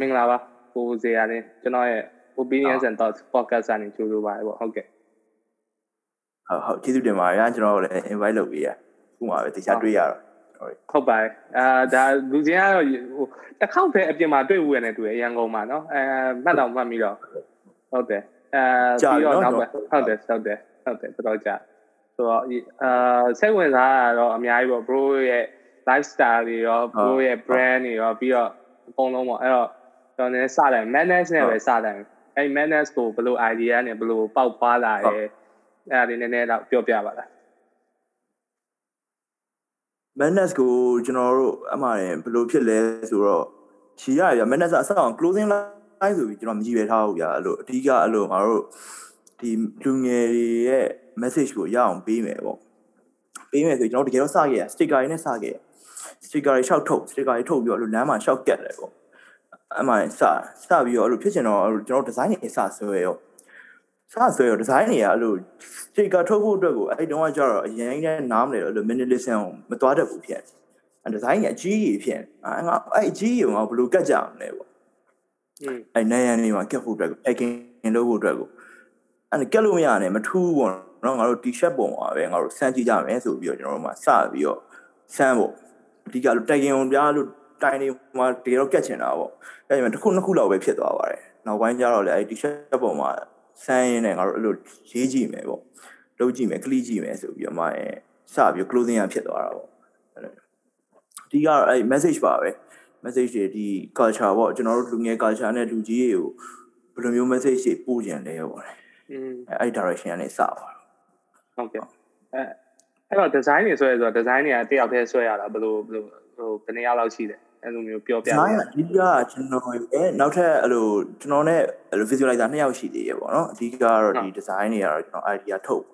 မင်္ဂလာပါကိုဇေယျနဲ့ကျွန်တော်ရဲ့ opinions and thoughts podcast အနေနဲ့ကြိုးလို့ပါတယ်ပေါ့ဟုတ်ကဲ့ဟုတ်ဟုတ်ကျေးဇူးတင်ပါတယ်ကျွန်တော်လည်း invite လုပ်ပေးရခုမှပဲတခြားတွေ့ရတော့ဟုတ်ပါတယ်အာဒါလူချင်းကတော့ဟိုတစ်ခေါက်ပဲအပြင်မှာတွေ့ဦးရတယ်တူရရန်ကုန်မှာနော်အဲမှတ်တော့မှတ်ပြီးတော့ဟုတ်တယ်အဲပြီးတော့နောက်ပဲဟုတ်တယ်ဟုတ်တယ်ဟုတ်တယ်တော်တော်ကြာဆိုတော့အာစိတ်ဝင်စားတာတော့အများကြီးပေါ့ bro ရဲ့ lifestyle တွေရော bro ရဲ့ brand တွေရောပြီးတော့ အကုန်လုံးပေါ့အဲ့တော့ကျွန်တော်လည်းစတယ် madness နဲ့ပဲစတယ်အဲ့ madness ကိုဘယ်လို idea နဲ့ဘယ်လိုပေါက်ပွားလာရဲအဲ့ဒါလေးနည်းနည်းတော့ပြောပြပါလား madness ကိုကျွန်တော်တို့အမှားတယ်ဘယ်လိုဖြစ်လဲဆိုတော့ရှီရရ madness အဆောက် closing line ဆိုပြီးကျွန်တော်မကြည့်ရထားဘူးဗျာအဲ့လိုအဓိကအဲ့လိုငါတို့ဒီလူငယ်တွေရဲ့ message ကိုရအောင်ပေးမယ်ပေါ့ပေးမယ်ဆိုကျွန်တော်တကယ်တော့စခဲ့ရ sticker တွေနဲ့စခဲ့ရ sticker တွေရှောက်ထုတ် sticker တွေထုတ်ပြီးတော့အဲ့လိုလမ်းမှာရှောက်ကက်တယ်ပေါ့အမှန်စစပြီးတော့အဲ့လိုဖြစ်ချင်တော့ကျွန်တော် design တွေစဆွဲရောစဆွဲရော design တွေကအဲ့လို sticker ထုတ်ဖို့အတွက်ကိုအဲ့တုန်းကကျတော့အရင်ကနားမလဲအဲ့လို minimalism ကိုမသွားတတ်ဘူးဖြစ်အဲ့ design ကအကြီးကြီးဖြစ်အဲ့ငါအဲ့အကြီးကြီးကိုငါဘယ်လိုကတ်ကြအောင်လဲပေါ့အဲ့နိုင်ရနေမှာကတ်ဖို့အတွက် packing လုပ်ဖို့အတွက်ကိုအဲ့ကက်လို့မရနဲ့မထူးပေါ့နော်ငါတို့ t-shirt ပုံပါပဲငါတို့စမ်းကြည့်ကြမယ်ဆိုပြီးတော့ကျွန်တော်တို့မှစပြီးတော့စမ်းဖို့ အဓိကလို့တိုင်ကင်အောင်ပြားလို့တိုင်နေမှာတကယ်တော့ကက်ချင်တာပေါ့အဲ့ဒီမှာတစ်ခုနှစ်ခုလောက်ပဲဖြစ်သွားပါတယ်နောက်ပိုင်းကျတော့လေအဲ့ t-shirt ပုံမှာစမ်းရင်းနဲ့ငါတို့အဲ့လိုရေးကြည့်မယ်ပေါ့လုပ်ကြည့်မယ်ကလီးကြည့်မယ်ဆိုပြီးတော့မှအဲစပြီး closing ရဖြစ်သွားတာပေါ့အဓိကတော့အဲ့ message ပါပဲ message တွေဒီ culture ပေါ့ကျွန်တော်တို့လူငယ် culture နဲ့လူကြီးတွေကိုဘယ်လိုမျိုး message တွေပို့ကြံလဲပေါ့อืมအဲ့ direction ကနေစပါဟုတ်ကဲ့အဲ အဲ့တော့ design တွေဆွဲရဆိုတော့ design တွေကတယောက်တည်းဆွဲရတာဘယ်လိုဘယ်လိုဟိုဘယ်နှစ်ယောက်လောက်ရှိတယ်အဲ့လိုမျိုးပြောပြပါအဓိကကျွန်တော်ရဲ့နောက်ထပ်အဲ့လိုကျွန်တော်နဲ့အဲ့လို visualizer နှစ်ယောက်ရှိသေးရပေါ့နော်အဓိကကတော့ဒီ design တွေကတော့ကျွန်တော် idea ထုတ်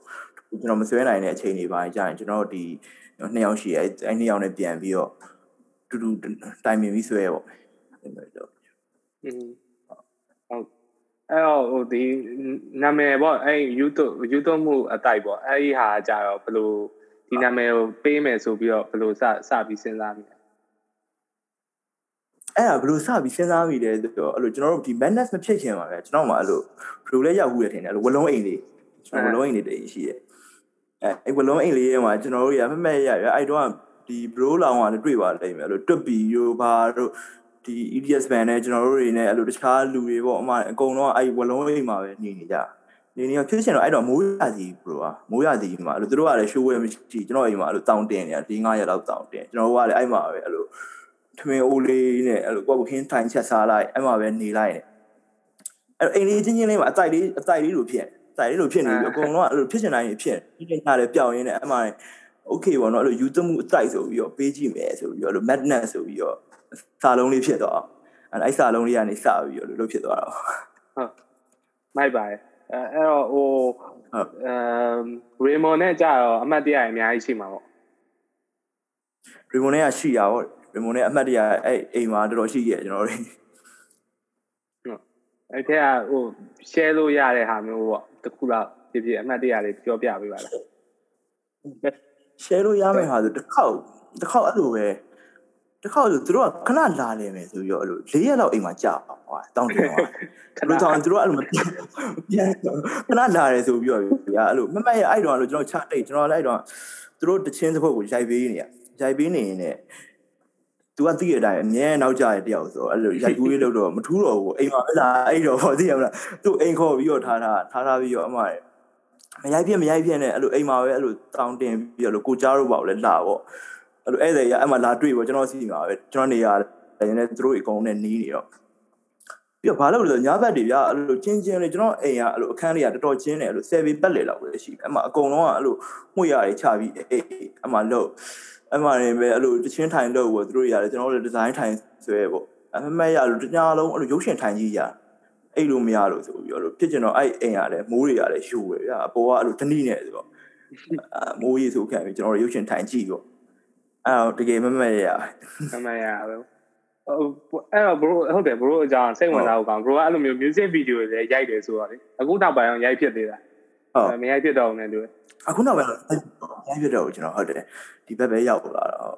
ကျွန်တော်မဆွဲနိုင်တဲ့အချိန်တွေပိုင်းကြာရင်ကျွန်တော်ဒီနှစ်ယောက်ရှိရဲအဲ့နှစ်ယောက်နဲ့ပြန်ပြီးတော့တူတူတိုင်ပင်ပြီးဆွဲရပေါ့အဲ့လိုတော့อืมအဲ့တော့ဟိုဒီနာမည်ပေါ့အဲ့ YouTube YouTube မှုအတိုက်ပေါ့အဲ့ဒီဟာကြတော့ဘယ်လို ဒီနာမည်ကိုပေးမယ်ဆိုပြီးတော့ဘယ်လိုစစပြီးစဉ်းစားမိလဲအဲ့ဒါဘယ်လိုစပြီးစဉ်းစားမိလဲဆိုတော့အဲ့လိုကျွန်တော်တို့ဒီ madness မဖြစ်ခင်ပါပဲကျွန်တော်မှအဲ့လိုဘယ်လိုလဲရောက်ဘူးရထင်တယ်အဲ့လိုဝလုံးအိမ်လေးကျွန်တော်ဝလုံးအိမ်လေးတည်းရှိရဲ့အဲအဲ့ဝလုံးအိမ်လေးရဲ့မှာကျွန်တော်တို့ရမမက်ရရအဲ့တော့ဒီ bro လောင်ကလည်းတွေ့ပါလိမ့်မယ်အဲ့လိုတွတ်ပီရိုဘာတို့ဒီ EDS band နဲ့ကျွန်တော်တို့တွေနဲ့အဲ့လိုတခြားလူတွေပေါ့အမအကုန်လုံးအဲ့ဝလုံးအိမ်မှာပဲနေနေကြ နေနေဖြစ်ချင်တော့အဲ့တော့မိုးရစီဘရိုอ่ะမိုးရစီမှာအဲ့လိုသူတို့ကလည်း show ဝဲမရှိကျွန်တော်အိမ်မှာအဲ့လိုတောင်းတင်နေတာဒီ9ရက်လောက်တောင်းတင်ကျွန်တော်တို့ကလည်းအဲ့မှာပဲအဲ့လိုထမင်းအိုးလေးနဲ့အဲ့လိုကိုယ့်ကိုခင်းထိုင်ချက်စားလိုက်အဲ့မှာပဲနေလိုက်တယ်အဲ့အိမ်လေးချင်းချင်းလေးမှာအတိုက်လေးအတိုက်လေးလိုဖြစ်တိုက်လေးလိုဖြစ်နေပြီအကုန်လုံးကအဲ့လိုဖြစ်ချင်တိုင်းဖြစ်ဒီနေ့ညလည်းပျောက်ရင်းနဲ့အဲ့မှာ okay ပေါ့နော်အဲ့လိုယူသမှုအတိုက်ဆိုပြီးတော့ပေးကြည့်မယ်ဆိုပြီးတော့အဲ့လို madness ဆိုပြီးတော့စာလုံးလေးဖြစ်သွားအဲ့အဲ့စာလုံးလေးကနေစပြီးတော့လို့ဖြစ်သွားတာဟုတ်မိုက်ပါရဲ့ အဲအဲ့တော့ဟိုအမ်ရီမွန်နဲ့ကြာတော့အမှတ်တရအများကြီးရှိမှာပေါ့ရီမွန်နဲ့ကရှိရပေါ့ရီမွန်နဲ့အမှတ်တရအဲ့အိမ်မှာတော်တော်ရှိခဲ့ကျွန်တော်တို့ဟုတ်အဲ့ထက်ကဟို share လို့ရတဲ့ဟာမျိုးပေါ့တခုလောက်ဖြစ်ဖြစ်အမှတ်တရလေးပြောပြပေးပါလား share လို့ရမယ့်ဟာဆိုတစ်ခေါက်တစ်ခေါက်အဲ့လိုပဲ တစ်ခါဆိုသူတို့ကခဏလာနေမယ်ဆိုပြီးတော့အဲ့လို၄ရက်လောက်အိမ်မှာကြာဟွာတောင်းတယ်ဟွာခဏတောင်းသူတို့အဲ့လိုမပြန်ခဏလာတယ်ဆိုပြီးတော့ဗျာအဲ့လိုမမက်ရအဲ့တော့အဲ့လိုကျွန်တော်ချတိတ်ကျွန်တော်လည်းအဲ့တော့သူတို့တချင်းတစ်ပုတ်ကိုရိုက်ပေးနေရရိုက်ပေးနေရင်လည်းသူကသိရတဲ့အတိုင်းအမြဲနောက်ကြရတယောက်ဆိုအဲ့လိုရိုက်ကူးလေးလို့တော့မထူးတော့ဘူးအိမ်မှာအဲ့လာအဲ့တော့သိရမလားသူ့အိမ်ခေါ်ပြီးတော့ထားထားထားထားပြီးတော့အမရမရိုက်ပြမရိုက်ပြနဲ့အဲ့လိုအိမ်မှာပဲအဲ့လိုတောင်းတင်ပြီးတော့ကိုကြားတို့ပေါ့လေလာပေါ့ အဲ့လိုဧည့်သည်ရအဲ့မှာလာတွေ့ပေါ့ကျွန်တော်စီမှာပဲကျွန်တော်နေရတယ်နေသူတို့အကုန်နဲ့နီးနေတော့ပြီးတော့ဘာလို့လဲဆိုညဘက်တွေဗျာအဲ့လိုချင်းချင်းလေးကျွန်တော်အိမ်ကအဲ့လိုအခန်းလေးကတော်တော်ချင်းတယ်အဲ့လို7ပတ်လေလောက်ပဲရှိတယ်အဲ့မှာအကုန်လုံးကအဲ့လိုမှုရတွေချပြီးအေးအဲ့မှာလို့အဲ့မှာနေပဲအဲ့လိုတချင်းထိုင်လို့ပေါ့သူတို့ရတယ်ကျွန်တော်တို့ဒီဇိုင်းထိုင်ဆွဲပေါ့အမမက်ရလို့တညာလုံးအဲ့လိုရုပ်ရှင်ထိုင်ကြီးရအဲ့လိုမရလို့ဆိုပြီးတော့ဖြစ်ကျင်တော့အဲ့အိမ်ရတယ်မိုးတွေရတယ်ယူပဲဗျာအပေါ်ကအဲ့လိုတနည်းနဲ့ဆိုတော့မိုးကြီးဆိုခံပြီးကျွန်တော်တို့ရုပ်ရှင်ထိုင်ကြည့်ပေါ့ အဲ့တော့တကယ်မမက်ရမမက်ရပဲအဲ့တော့ bro ဟုတ်တယ် bro အကြောင်းစိတ်ဝင်စားဖို့ကောင်း bro ကအဲ့လိုမျိုး music video တွေလည်းရိုက်တယ်ဆိုတော့လေအခုနောက်ပိုင်းအောင်ရိုက်ဖြစ်သေးတာဟုတ်မရိုက်ဖြစ်တော့ဘူးနဲ့တူအခုနောက်ပိုင်းရိုက်ဖြစ်တော့ကျွန်တော်ဟုတ်တယ်ဒီဘက်ပဲရောက်လာတော့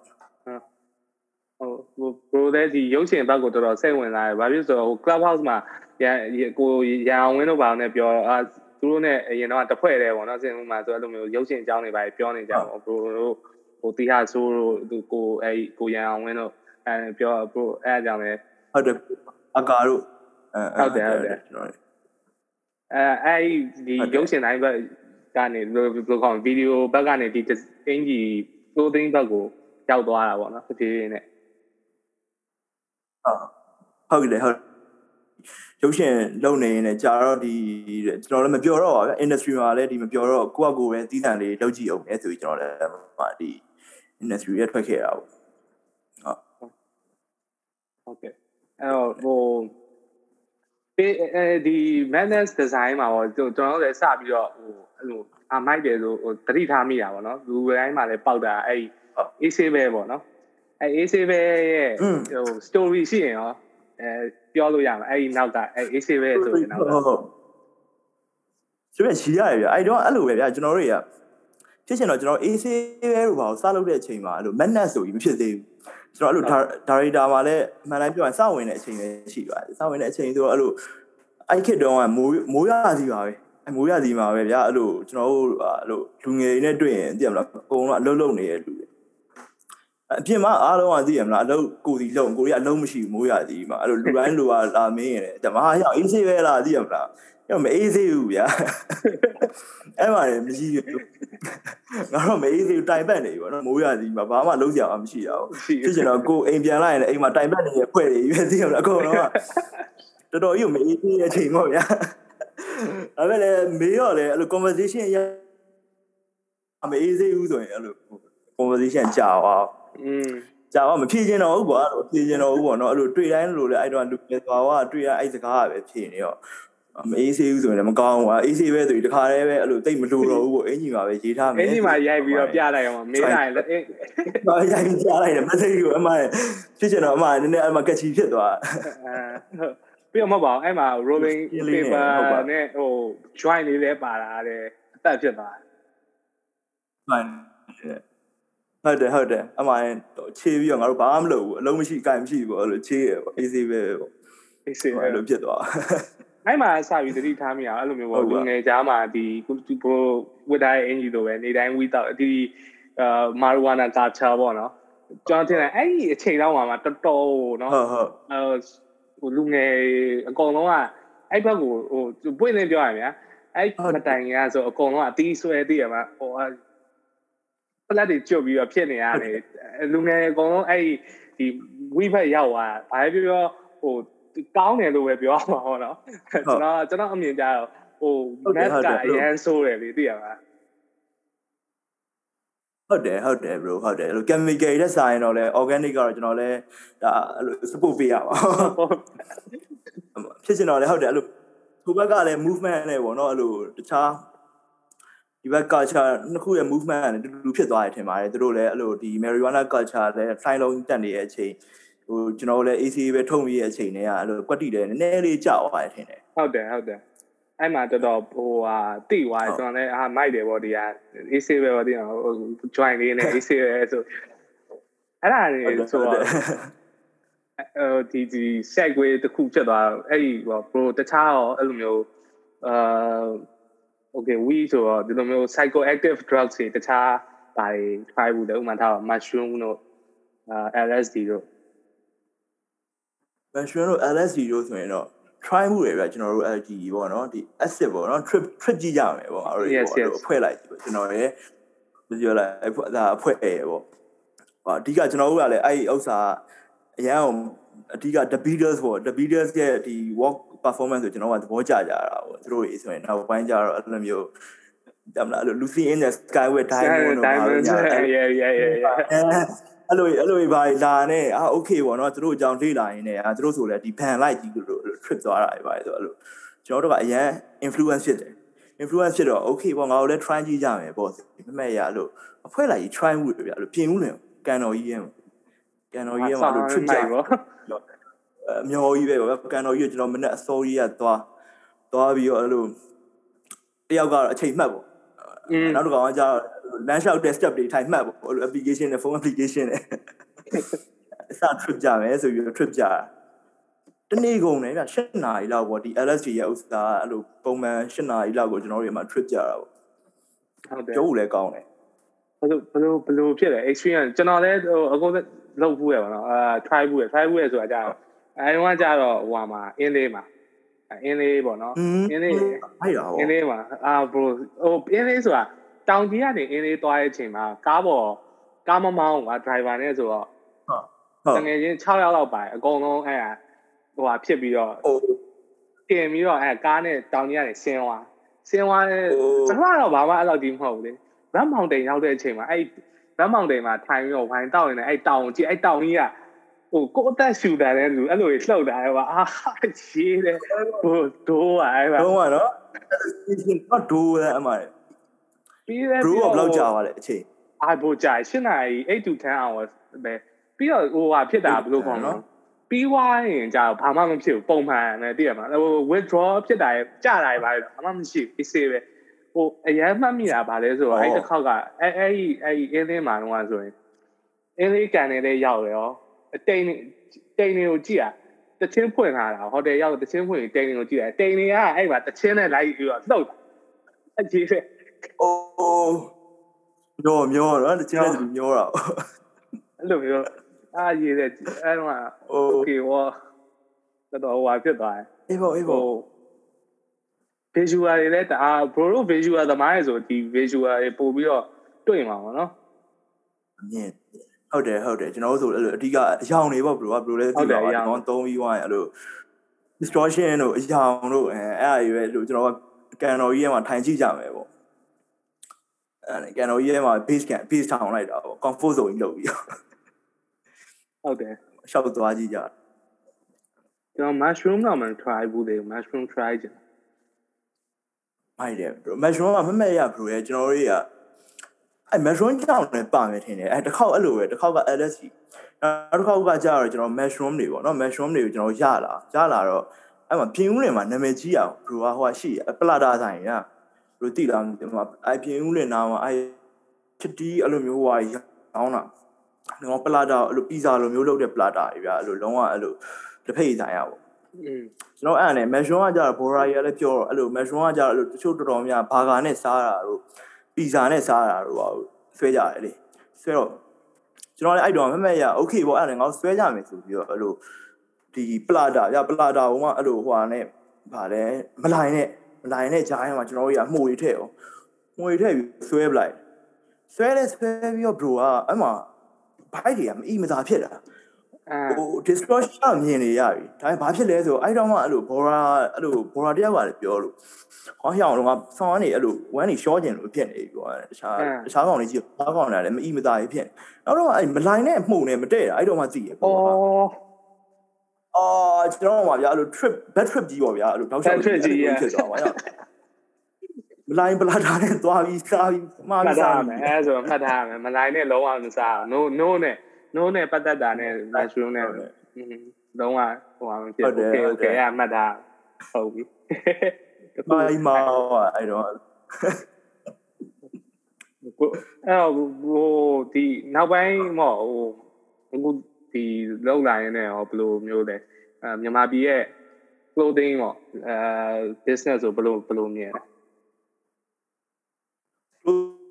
ဟုတ်ဘရိုတဲ့ဒီရုပ်ရှင်ဘက်ကိုတော်တော်စိတ်ဝင်စားတယ်ဘာဖြစ်ဆိုတော့ဟို club house မှာရန်ကိုရန်အောင်ဝင်းတို့ဘာနဲ့ပြောအာသူတို့နဲ့အရင်တော့တဖွဲ့တယ်ပေါ့နော်စင်ဦးမှာဆိုအဲ့လိုမျိုးရုပ်ရှင်အကြောင်းတွေပါပြောနေကြပါဘရိုတို့ ဟိုတီဟာဆိုးတို့သူကိုအဲကိုရန်အောင်ဝင်းတို့အဲပြောဘရိုအဲအကြောင်းလေဟုတ်တယ်အကာတို့ဟုတ်တယ်ဟုတ်တယ်အဲအဲ့ဒီရုပ်ရှင်တိုင်းဘက်ကနေဘယ်လိုခေါ်ဗီဒီယိုဘက်ကနေဒီအင်ဂျီ clothing ဘက်ကိုရောက်သွားတာပေါ့နော်ဖြည်းဖြည်းနဲ့ဟုတ်ဟုတ်တယ်ဟုတ်ရုပ်ရှင်လုပ်နေရင်လည်းကြာတော့ဒီကျွန်တော်လည်းမပြောတော့ပါဗျ industry မှာလည်းဒီမပြောတော့ကိုယ့်အကိုပဲတီးတန်လေးလုပ်ကြည့်အောင်လေဆိုပြီးကျွန်တော်လည်းဒီ industry ရဲ့ထွက်ခဲ့တာပေါ့ဟုတ်ဟုတ်ကဲ့အဲ့တော့ဟိုဒီ madness design မှာပေါ့ကျွန်တော်လည်းစပြီးတော့ဟိုအဲ့လိုအမိုက်တယ်ဆိုဟိုတတိထားမိတာပေါ့နော်လူတိုင်းမှာလည်းပေါက်တာအဲ့ AC ပဲပေါ့နော်အဲ့ AC ပဲရဲ့ဟို story ရှိရင်ရောအဲပြောလို့ရမှာအဲ့ဒီနောက်ကအဲ့ AC ပဲဆိုရင်နောက်ကဟုတ်ဟုတ်ဆိုရရှိရတယ်ဗျအဲ့တော့အဲ့လိုပဲဗျကျွန်တော်တို့တွေက ဖြစ်ချင်တော့ကျွန်တော် AC ပဲလို့ပါကိုစလုပ်တဲ့အချိန်မှာအဲ့လို madness ဆိုပြီးမဖြစ်သေးဘူးကျွန်တော်အဲ့လို director မှာလည်းမှန်တိုင်းပြောရင်စဝင်တဲ့အချိန်ပဲရှိပါတယ်စဝင်တဲ့အချိန်ဆိုတော့အဲ့လိုအဲ့ခေတ်တုန်းကမိုးမိုးရစီပါပဲအမိုးရစီမှာပဲဗျာအဲ့လိုကျွန်တော်တို့အဲ့လိုလူငယ်တွေနဲ့တွေ့ရင်သိရမလားအကုန်လုံးအလုံးလုံးနေတဲ့လူတွေအပြင်မှာအားလုံးကသိရမလားအလုံးကိုစီလုံးကိုရီကအလုံးမရှိဘူးမိုးရစီမှာအဲ့လိုလူတိုင်းလူကလာမင်းရတယ်ဓမ္မဟာရောက်အေးဆေးပဲလားသိရမလား အဲ့မအေးသေးဘူးဗျာအဲ့မှာလည်းမရှိဘူးငါတော့မအေးသေးဘူးတိုင်ပတ်နေပြီဗောနော်မိုးရသည်မှာဘာမှလုံးစရာမရှိတာဘူးဖြစ်ချင်တော့ကိုအိမ်ပြန်လာရင်လည်းအိမ်မှာတိုင်ပတ်နေတဲ့ဖွဲ့တွေပဲသိရမလားအကုန်လုံးကတော်တော်ကြီးမအေးသေးတဲ့အချိန်ပေါ့ဗျာဒါပေမဲ့လည်းမေးတော့လေအဲ့လို conversation ရမအေးသေးဘူးဆိုရင်အဲ့လို conversation ကြာသွားอืมကြာတော့မဖြေချင်တော့ဘူးကွာဖြေချင်တော့ဘူးပေါ့နော်အဲ့လိုတွေ့တိုင်းလိုလေအဲ့တော့လူပဲသွားကတွေ့ရအဲ့စကားကပဲဖြေနေတော့ မအေးဆေးဘူးဆိုရင်လည်းမကောင်းဘူးကွာအေးဆေးပဲဆိုရင်တခါတည်းပဲအဲ့လိုတိတ်မလိုတော့ဘူးပေါ့အင်ဂျီမှာပဲရေးထားမယ်အင်ဂျီမှာရိုက်ပြီးတော့ပြလိုက်အောင်မေးလိုက်ရင်ဘာရိုက်ပြီးပြလိုက်တယ်မသိဘူးအမဖြစ်ချင်တော့အမနည်းနည်းအမကချီဖြစ်သွားပြီးတော့မဟုတ်ပါဘူးအဲ့မှာ rolling paper နဲ့ဟို join လေးလည်းပါတာတဲ့အသက်ဖြစ်သွားဟုတ်တယ်ဟုတ်တယ်အမှန်ခြေပြီးတော့ငါတို့ဘာမှမလုပ်ဘူးအလုံးမရှိအကင်မရှိဘူးပေါ့အဲ့လိုခြေရပေါ့အေးဆေးပဲပေါ့အေးဆေးပဲလို့ဖြစ်သွား အဲ့မှာစပြီးသတိထားမိအောင်အဲ့လိုမျိုးပေါ့လူငယ်ကြားမှာဒီဘိုးဝတ်တိုင်းအင်ဂျီလိုပဲနေတိုင်းဝီတော့ဒီအာမာရီဝါနာကာချာပေါ့နော်ကျွန်တော်ထင်တယ်အဲ့ဒီအချိန်တော့မှာတော်တော်နော်ဟုတ်ဟုတ်အဲဟိုလူငယ်အကောင်လုံးကအဲ့ဘက်ကိုဟိုပွင့်နေပြောရများအဲ့မတိုင်ရဆိုအကောင်လုံးကအတီးဆွဲတည်ရမှာဟိုပလက်တွေကျွတ်ပြီးတော့ဖြစ်နေရတယ်လူငယ်အကောင်လုံးအဲ့ဒီဝိဘက်ရောက်သွားဘာပဲပြောဟို ကောင်းတယ်လို့ပဲပြောရမှာဟောနော်ကျွန်တော်ကျွန်တော်အမြင်ကြတော့ဟို net ကအရန်ဆိုးတယ်လေသိရပါဟုတ်တယ်ဟုတ်တယ် bro ဟုတ်တယ်အဲ့လို chemical တဲ့ဆိုင်တော့လဲ organic ကတော့ကျွန်တော်လဲဒါအဲ့လို support ပေးရပါဖြစ်ချင်တော့လဲဟုတ်တယ်အဲ့လိုသူဘက်ကလည်း movement နဲ့ပေါ့နော်အဲ့လိုတခြားဒီဘက် culture နှစ်ခုရဲ့ movement နဲ့တူတူဖြစ်သွားတယ်ထင်ပါတယ်သူတို့လည်းအဲ့လိုဒီ marijuana culture လည်း sign လုံးတက်နေတဲ့အချိန် ဟိုကျွန်တော်လည်း AC ပဲထုံပြီးရဲ့အချိန်တွေကအဲ့လိုကွက်တီတယ်နည်းနည်းလေးကြောက်သွားတယ်ထင်တယ်ဟုတ်တယ်ဟုတ်တယ်အဲ့မှာတော်တော်ဟိုဟာတိသွားတယ်ကျွန်တော်လည်းအာမိုက်တယ်ဗောဒီဟာ AC ပဲဗောဒီဟို join လေးနဲ့ AC ပဲဆိုအဲ့ဒါတွေဆိုတော့အဲဒီဒီ segue တစ်ခုဖြစ်သွားအဲ့ဒီဟို pro တခြားရောအဲ့လိုမျိုးအာ okay we ဆိုတော့ဒီလိုမျိုး psychoactive drugs တွေတခြားဘာတွေ try ဘူးလဲဥပမာထား mushroom တို့အာ LSD တို့ mention တို့ LSD တို့ဆိုရင်တော့ try မှုတွေပဲကျွန်တော်တို့ LG ပေါ့နော်ဒီ acid ပေါ့နော် trip trip ကြည့်ကြမယ်ပေါ့အဲ့လိုအဖွဲ့လိုက်ပေါ့ကျွန်တော်ရဲ့ပြောလိုက်ဒါအဖွဲ့ရပေါ့ဟောအဓိကကျွန်တော်တို့ကလည်းအဲ့ဒီဥစ္စာအရန်အောင်အဓိက the beatles ပေါ့ the beatles ရဲ့ဒီ walk performance ကိုကျွန်တော်ကသဘောကျကြတာပေါ့သူတို့တွေဆိုရင်နောက်ပိုင်းကျတော့အဲ့လိုမျိုးတမလား Lucy in the Sky with Diamond တို့ပါညာ yeah yeah yeah အဲ့လိုအဲ့လိုဘာလာနဲ့အာโอเคပေါ့နော်သူတို့အကြောင်းလေ့လာရင်းနဲ့အာသူတို့ဆိုလဲဒီဘန်လိုက်ကြီးလို့ trip သွားတာပဲဆိုအဲ့လိုကျွန်တော်တို့ကအရန် influence ဖြစ်တယ် influence ဖြစ်တော့ okay ပေါ့ငါတို့လည်း try ကြည့်ကြမယ်ပေါ့မမဲ့ရလို့အဖွဲလိုက်ကြီး try မှုတွေဗျအဲ့လိုပြင်ဦးနေကန်တော်ကြီးရဲ့ကန်တော်ကြီးရဲ့မှာလို့ trip ကြပေါ့အမျောကြီးပဲပေါ့ကန်တော်ကြီးကကျွန်တော်မနေ့အစောကြီးကသွားသွားပြီးတော့အဲ့လိုတယောက်ကတော့အချိန်မှတ်ပေါ့နောက်တစ်ကောင်ကကြာ လမ်းလျှောက်တဲ့ step တွေထိုင်မှတ်ပေါ့အဲ့လို application နဲ့ phone application နဲ့အစ trip ကြမယ်ဆိုပြီး trip ကြတာတနေ့ကုန်တယ်ဗျ8နာရီလောက်ပေါ့ဒီ LSD ရဲ့ဥစ္စာအဲ့လိုပုံမှန်8နာရီလောက်ကိုကျွန်တော်တို့ဒီမှာ trip ကြတာပေါ့ဟုတ်တယ်ကျုပ်လည်းကောင်းတယ်ဘယ်လိုဘယ်လိုဘယ်လိုဖြစ်လဲ experience ကျွန်တော်လည်းဟိုအကုန်လောက်ဘူးရပါတော့အာ try ဘူးရ try ဘူးရဆိုတာကြာတော့အဲဒီကကြာတော့ဟိုဟာမှာအင်းလေးမှာအင်းလေးပေါ့နော်ဟင်းအင်းလေးအဲ့ဒါအင်းပေါ့လေးမှာအာ bro ဟိုအင်းလေးဆိုတာ တောင်ကြီးကနေအင်းလေးသွားတဲ့အချိန်မှာကားပေါ်ကားမမောင်းက driver နဲ့ဆိုတော့ဟုတ်တငယ်ချင်း6ယောက်လောက်ပါတယ်အကုန်လုံးအဲ့ဟာဟိုဟာဖြစ်ပြီးတော့ဟိုတင်ပြီးတော့အဲကားနဲ့တောင်ကြီးကနေဆင်းသွားဆင်းသွားတဲ့ဟိုကျွန်တော်ကတော့ဘာမှအဲ့လောက်ဒီမဟုတ်ဘူးလေဘတ်မောင်တိန်ရောက်တဲ့အချိန်မှာအဲ့ဘတ်မောင်တိန်မှာထိုင်ပြီးတော့ဝိုင်းတောက်နေတယ်အဲ့တောင်ကြီးအဲ့တောင်ကြီးကဟိုကိုယ်အသက်ရှူတယ်တဲ့လူအဲ့လိုကြီးလှုပ်တာလေပါအာရေးတယ်ဟိုဒိုးอ่ะအဲ့ပါတော့ကနော် station တော့ဒိုးတယ်အမှန် ပြီးတယ် bro ကဘယ်လောက်ကြာပါလဲအချိန်အာဘိုကြာ8နာရီ8 to 10 hours ပဲပြီးတော့ဟိုဟာဖြစ်တာဘယ်လိုခေါ်မလဲပြီးွားရင်ကြာဘာမှမဖြစ်ဘူးပုံမှန်နဲ့တည်ရမှာဟို withdraw ဖြစ်တာကြာတာပဲဘာမှမရှိဘူး easy ပဲဟိုအရန်မှတ်မိတာဗာလဲဆိုတော့အဲ့တစ်ခေါက်ကအဲ့အဲ့ဒီအဲ့ဒီအင်းလေးမှာတော့ဆိုရင်အင်းလေးကန်နေတဲ့ရောက်တယ်ရောအတိန်တိန်တွေကိုကြည့်อ่ะတချင်းဖွင့်လာတာဟိုတယ်ရောက်တချင်းဖွင့်တိန်တွေကိုကြည့်တယ်တိန်တွေကအဲ့မှာတချင်းနဲ့လိုက်ပြီးတော့လှုပ်တာအကြီးပဲ အိုးမျောမျောတော့တချို့လည်းမျောတာအဲ့လိုမျိုးအားရတဲ့အဲ့တော့ okay ဝါတော်တော်ဟွာဖြစ်သွားတယ်အေးပေါ့အေးပေါ့ visual တွေလည်းတအား bro တို့ visual သမားရယ်ဆိုဒီ visual တွေပို့ပြီးတော့တွေ့မှာပေါ့နော်အမြင်ဟုတ်တယ်ဟုတ်တယ်ကျွန်တော်တို့ဆိုအဲ့လိုအဓိကအယောင်တွေပေါ့ bro က bro လည်းဒီတော့အယောင်သုံးပြီးွားရင်အဲ့လို distortion တို့အယောင်တို့အဲအဲ့အရွယ်လို့ကျွန်တော်ကကန်တော်ကြီးရဲ့မှာထိုင်ကြည့်ကြမယ်ပေါ့ အဲ့ကန်တော်ကြီးထဲမှာ base ကန် base ထောင်လိုက်တာပေါ့ comfort zone ကြီးလုပ်ပြီးဟုတ်တယ်ရှောက်သွားကြည့်ကြကျွန်တော် mushroom တော့မ try ဘူးလေ mushroom try ကြည့်မိုက်တယ် bro mushroom ကမမဲ့ရ bro ရဲ့ကျွန်တော်တို့ကအဲ့ mushroom ကြောင့်လည်းပါမယ်ထင်တယ်အဲ့တစ်ခေါက်အဲ့လိုပဲတစ်ခေါက်က LSD နောက်တစ်ခေါက်ကကြာတော့ကျွန်တော် mushroom တွေပေါ့နော် mushroom တွေကိုကျွန်တော်ရလာရလာတော့အဲ့မှာပြင်ဦးလင်မှာနာမည်ကြီးအောင် bro ကဟိုကရှိရပလာတာဆိုင်ရ ဘယ်လိုတိလာဒီမှာအဲ့ပြင်ဦးလင်နာမှာအဲ့ချစ်တီးအဲ့လိုမျိုးဟွာရောင်းတာတော့ပလာတာအဲ့လိုပီဇာလိုမျိုးလုပ်တဲ့ပလာတာတွေဗျာအဲ့လိုလုံးဝအဲ့လိုတစ်ဖိတ်ဆိုင်ရပေါ့ อืม ကျွန်တော်အဲ့ဒါနဲ့မက်ရှွန်ကကြတော့ဘော်ရာရီကလည်းပြောတော့အဲ့လိုမက်ရှွန်ကကြတော့အဲ့လိုတချို့တော်တော်များဘာဂါနဲ့စားတာတို့ပီဇာနဲ့စားတာတို့ပါဆွဲကြတယ်လေဆွဲတော့ကျွန်တော်လည်းအဲ့တော့မမက်ရโอเคပေါ့အဲ့ဒါနဲ့ငါဆွဲကြမယ်ဆိုပြီးတော့အဲ့လိုဒီပလာတာဗျပလာတာဟိုမှာအဲ့လိုဟွာနဲ့ဗာလဲမလိုင်းနဲ့ မလိုင်းနဲ့ကြားထဲမှာကျွန်တော်တို့ကမှုတွေထည့်အောင်မှုတွေထည့်ပြီးဆွဲပလိုက်ဆွဲလဲဆွဲပြီးတော့ bro ကအဲ့မှာဘိုက်တွေကမအီမသာဖြစ်တာအာဟို distortion မြင်နေရပြီဒါပေမဲ့ဘာဖြစ်လဲဆိုတော့အဲ့တော့မှအဲ့လို bora အဲ့လို bora တယောက်ကလည်းပြောလို့ဟောဟျောင်းတော့ကဆောင်းကနေအဲ့လိုဝမ်းနေရှော့ကျင်လို့ဖြစ်နေပြီပေါ့တခြားတခြားကောင်လေးကြီးဘာကောင်လည်းမအီမသာကြီးဖြစ်နေနောက်တော့အဲ့မလိုင်းနဲ့မှုနဲ့မတည့်တာအဲ့တော့မှသိရပေါ့ အော်အာကျွန်တော်ကဗျာအဲ့လို trip bad trip ကြီးပေါ့ဗျာအဲ့လိုတောက်လျှောက်ဖြစ်သွားပါရောမလိုင်းပလာတာနဲ့သွားပြီးစားပြီးမှားမှပြီးတ်စားထားမယ်အဲဆိုမှတ်ထားမယ်မလိုက်နဲ့လုံးဝမစား no no နဲ့ no နဲ့ပတ်သက်တာနဲ့ mushroom နဲ့อืมလုံးဝဟိုဟာမဖြစ် okay okay အမှတ်ထားဟုတ်ပြီမိုင်းမောအဲ့တော့ကိုအဲ့တော့ဟိုဒီနောက်ပိုင်းမော့ဟိုအခု ဒီလောက်လာရင်လည်းဟောဘယ်လိုမျိုးလဲအဲမြန်မာပြည်ရဲ့ clothing ပေါ့အဲ business ဆိုဘယ်လိုဘယ်လိုမြင်လဲ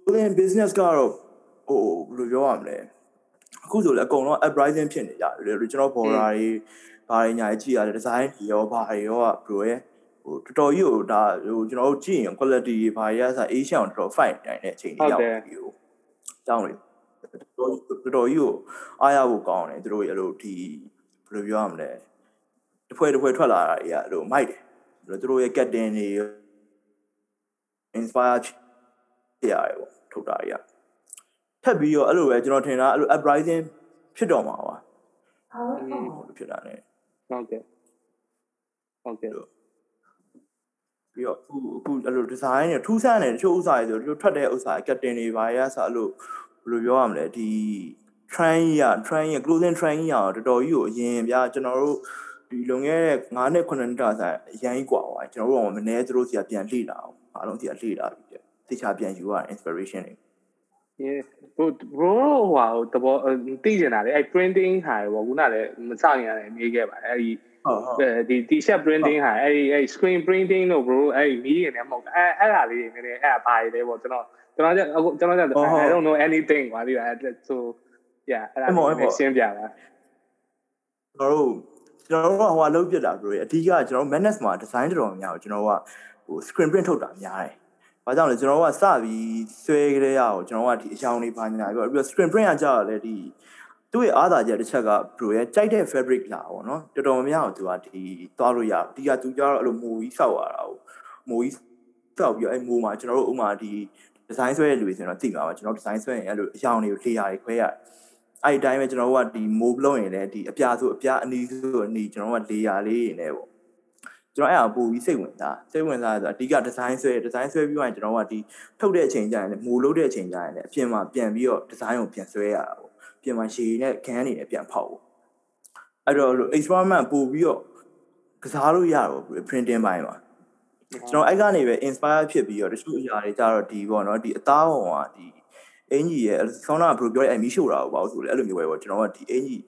clothing business ကတော့ဟိုဘယ်လိုပြောရမလဲအခုဆိုလည်းအကုန်လုံး uprising ဖြစ်နေကြတယ်ကျွန်တော် border တွေဘာတွေညာကြီးရတယ် design တွေရောဘာတွေရောကဘယ်လိုရဲဟိုတော်တော်ကြီးကိုဒါဟိုကျွန်တော်တို့ကြည့်ရင် quality တွေဘာတွေရဆို Asian တော်တော် fine တိုင်းတဲ့အချိန်ကြီးရောက်ပြီဟိုတောင်းလေ တော်တော်တော်ကြီးကိုအားရဖို့ကောင်းတယ်သူတို့အဲ့လိုဒီဘယ်လိုပြောရမလဲတစ်ဖွဲ့တစ်ဖွဲ့ထွက်လာတာတွေကအဲ့လိုမိုက်တယ်သူတို့ရဲ့ captain တွေ inspire ဖြစ်ရတယ်ပေါ့ထုတ်တာတွေကထပ်ပြီးတော့အဲ့လိုပဲကျွန်တော်ထင်တာအဲ့လို uprising ဖြစ်တော့မှာပါဟုတ်ဖြစ်တာ ਨੇ ဟုတ်ကဲ့ဟုတ်ကဲ့ပြီးတော့အခုအခုအဲ့လို design တွေထူးဆန်းတယ်တချို့ဥစ္စာတွေဆိုတချို့ထွက်တဲ့ဥစ္စာ captain တွေဘာရဆိုအဲ့လို ဘယ်လိုပြောရမလဲဒီ train ရ train ရ clothing train ရတော်တော်ကြီးကိုအရင်ဗျာကျွန်တော်တို့ဒီလွန်ခဲ့တဲ့9နှစ်9နှစ်တာဆိုင်အရင်ကြီးกว่าပါကျွန်တော်တို့ကမနေသူတို့စီကပြန်လေ့လာအောင်အားလုံးစီကလေ့လာပြီးပြတေချာပြန်ယူရ inspiration တွေ yeah bro bro ဟိုတဘောသိကျင်တာလေအဲ printing ဟာပေါ့ခုနလည်းမစရင်ရတယ်မေးခဲ့ပါတယ်အဲဒီဒီ t-shirt printing ဟာအဲဒီအဲ screen printing တို့ bro အဲဒီမီးရင်လည်းမဟုတ်အဲအဲ့ဒါလေးနည်းနည်းအဲ့ဒါဘာလဲပေါ့ကျွန်တော် ကျွန်တော်အခုကျွန်တော် I don't know anything ကွာဒီအဲ့ so yeah အဲ့ဒါရှင်းပြပါကျွန်တော်တို့ကျွန်တော်တို့ကဟိုအလုပ်ပြတာ bro အဓိကကျွန်တော် madness မှာ design တော်တော်များကိုကျွန်တော်ကဟို screen print ထုတ်တာများတယ်ဘာကြောင့်လဲကျွန်တော်တို့ကစပြီးဆွဲကြရအောင်ကျွန်တော်ကဒီအယောင်လေးပါညာပြီးတော့ screen print ကကြာတော့လေဒီသူ့ရဲ့အားသာချက်တစ်ချက်က bro ရဲ့ကြိုက်တဲ့ fabric လာပေါ့နော်တော်တော်များများကိုသူကဒီသွားလို့ရဒီကသူကြတော့အဲ့လိုမိုးကြီးဆောက်ရတာကိုမိုးကြီးဆောက်ပြီးတော့အဲ့မိုးမှာကျွန်တော်တို့ဥမာဒီ design ဆွဲတဲ့လူတွေဆိုတော့သိမှာပါကျွန်တော် design ဆွဲရင်အဲ့လိုအယောင်တွေကို layer တွေခွဲရတယ်အဲ့ဒီတိုင်းပဲကျွန်တော်တို့ကဒီ move လုပ်ရင်လည်းဒီအပြာဆိုအပြာအနီးဆိုအနီးကျွန်တော်တို့က layer လေးနေပေါ့ကျွန်တော်အဲ့ဒါပို့ပြီးစိတ်ဝင်စားစိတ်ဝင်စားဆိုတော့အဓိက design ဆွဲ design ဆွဲပြီးမှကျွန်တော်ကဒီထုတ်တဲ့အချိန်ကျရင်လည်းမိုးလုပ်တဲ့အချိန်ကျရင်လည်းအပြင်မှာပြန်ပြီးတော့ design ကိုပြန်ဆွဲရတာပေါ့ပြင်မှာရှည်နဲ့ခန်းနေနဲ့ပြန်ဖောက်ပေါ့အဲ့တော့ experiment ပို့ပြီးတော့ကစားလို့ရတော့ printing ပိုင်းမှာ ကျွန်တော်အဲ့ကနေပဲ inspire ဖြစ်ပြီးတော့တချို့အရာတွေကြတော့ဒီပေါ့နော်ဒီအသားပုံကဒီအင်ကြီးရဲ့ဆောင်းနာဘယ်လိုပြောလဲအမီရှို့တာပေါ့ဆိုလေအဲ့လိုမျိုးပဲပေါ့ကျွန်တော်ကဒီအင်ကြီး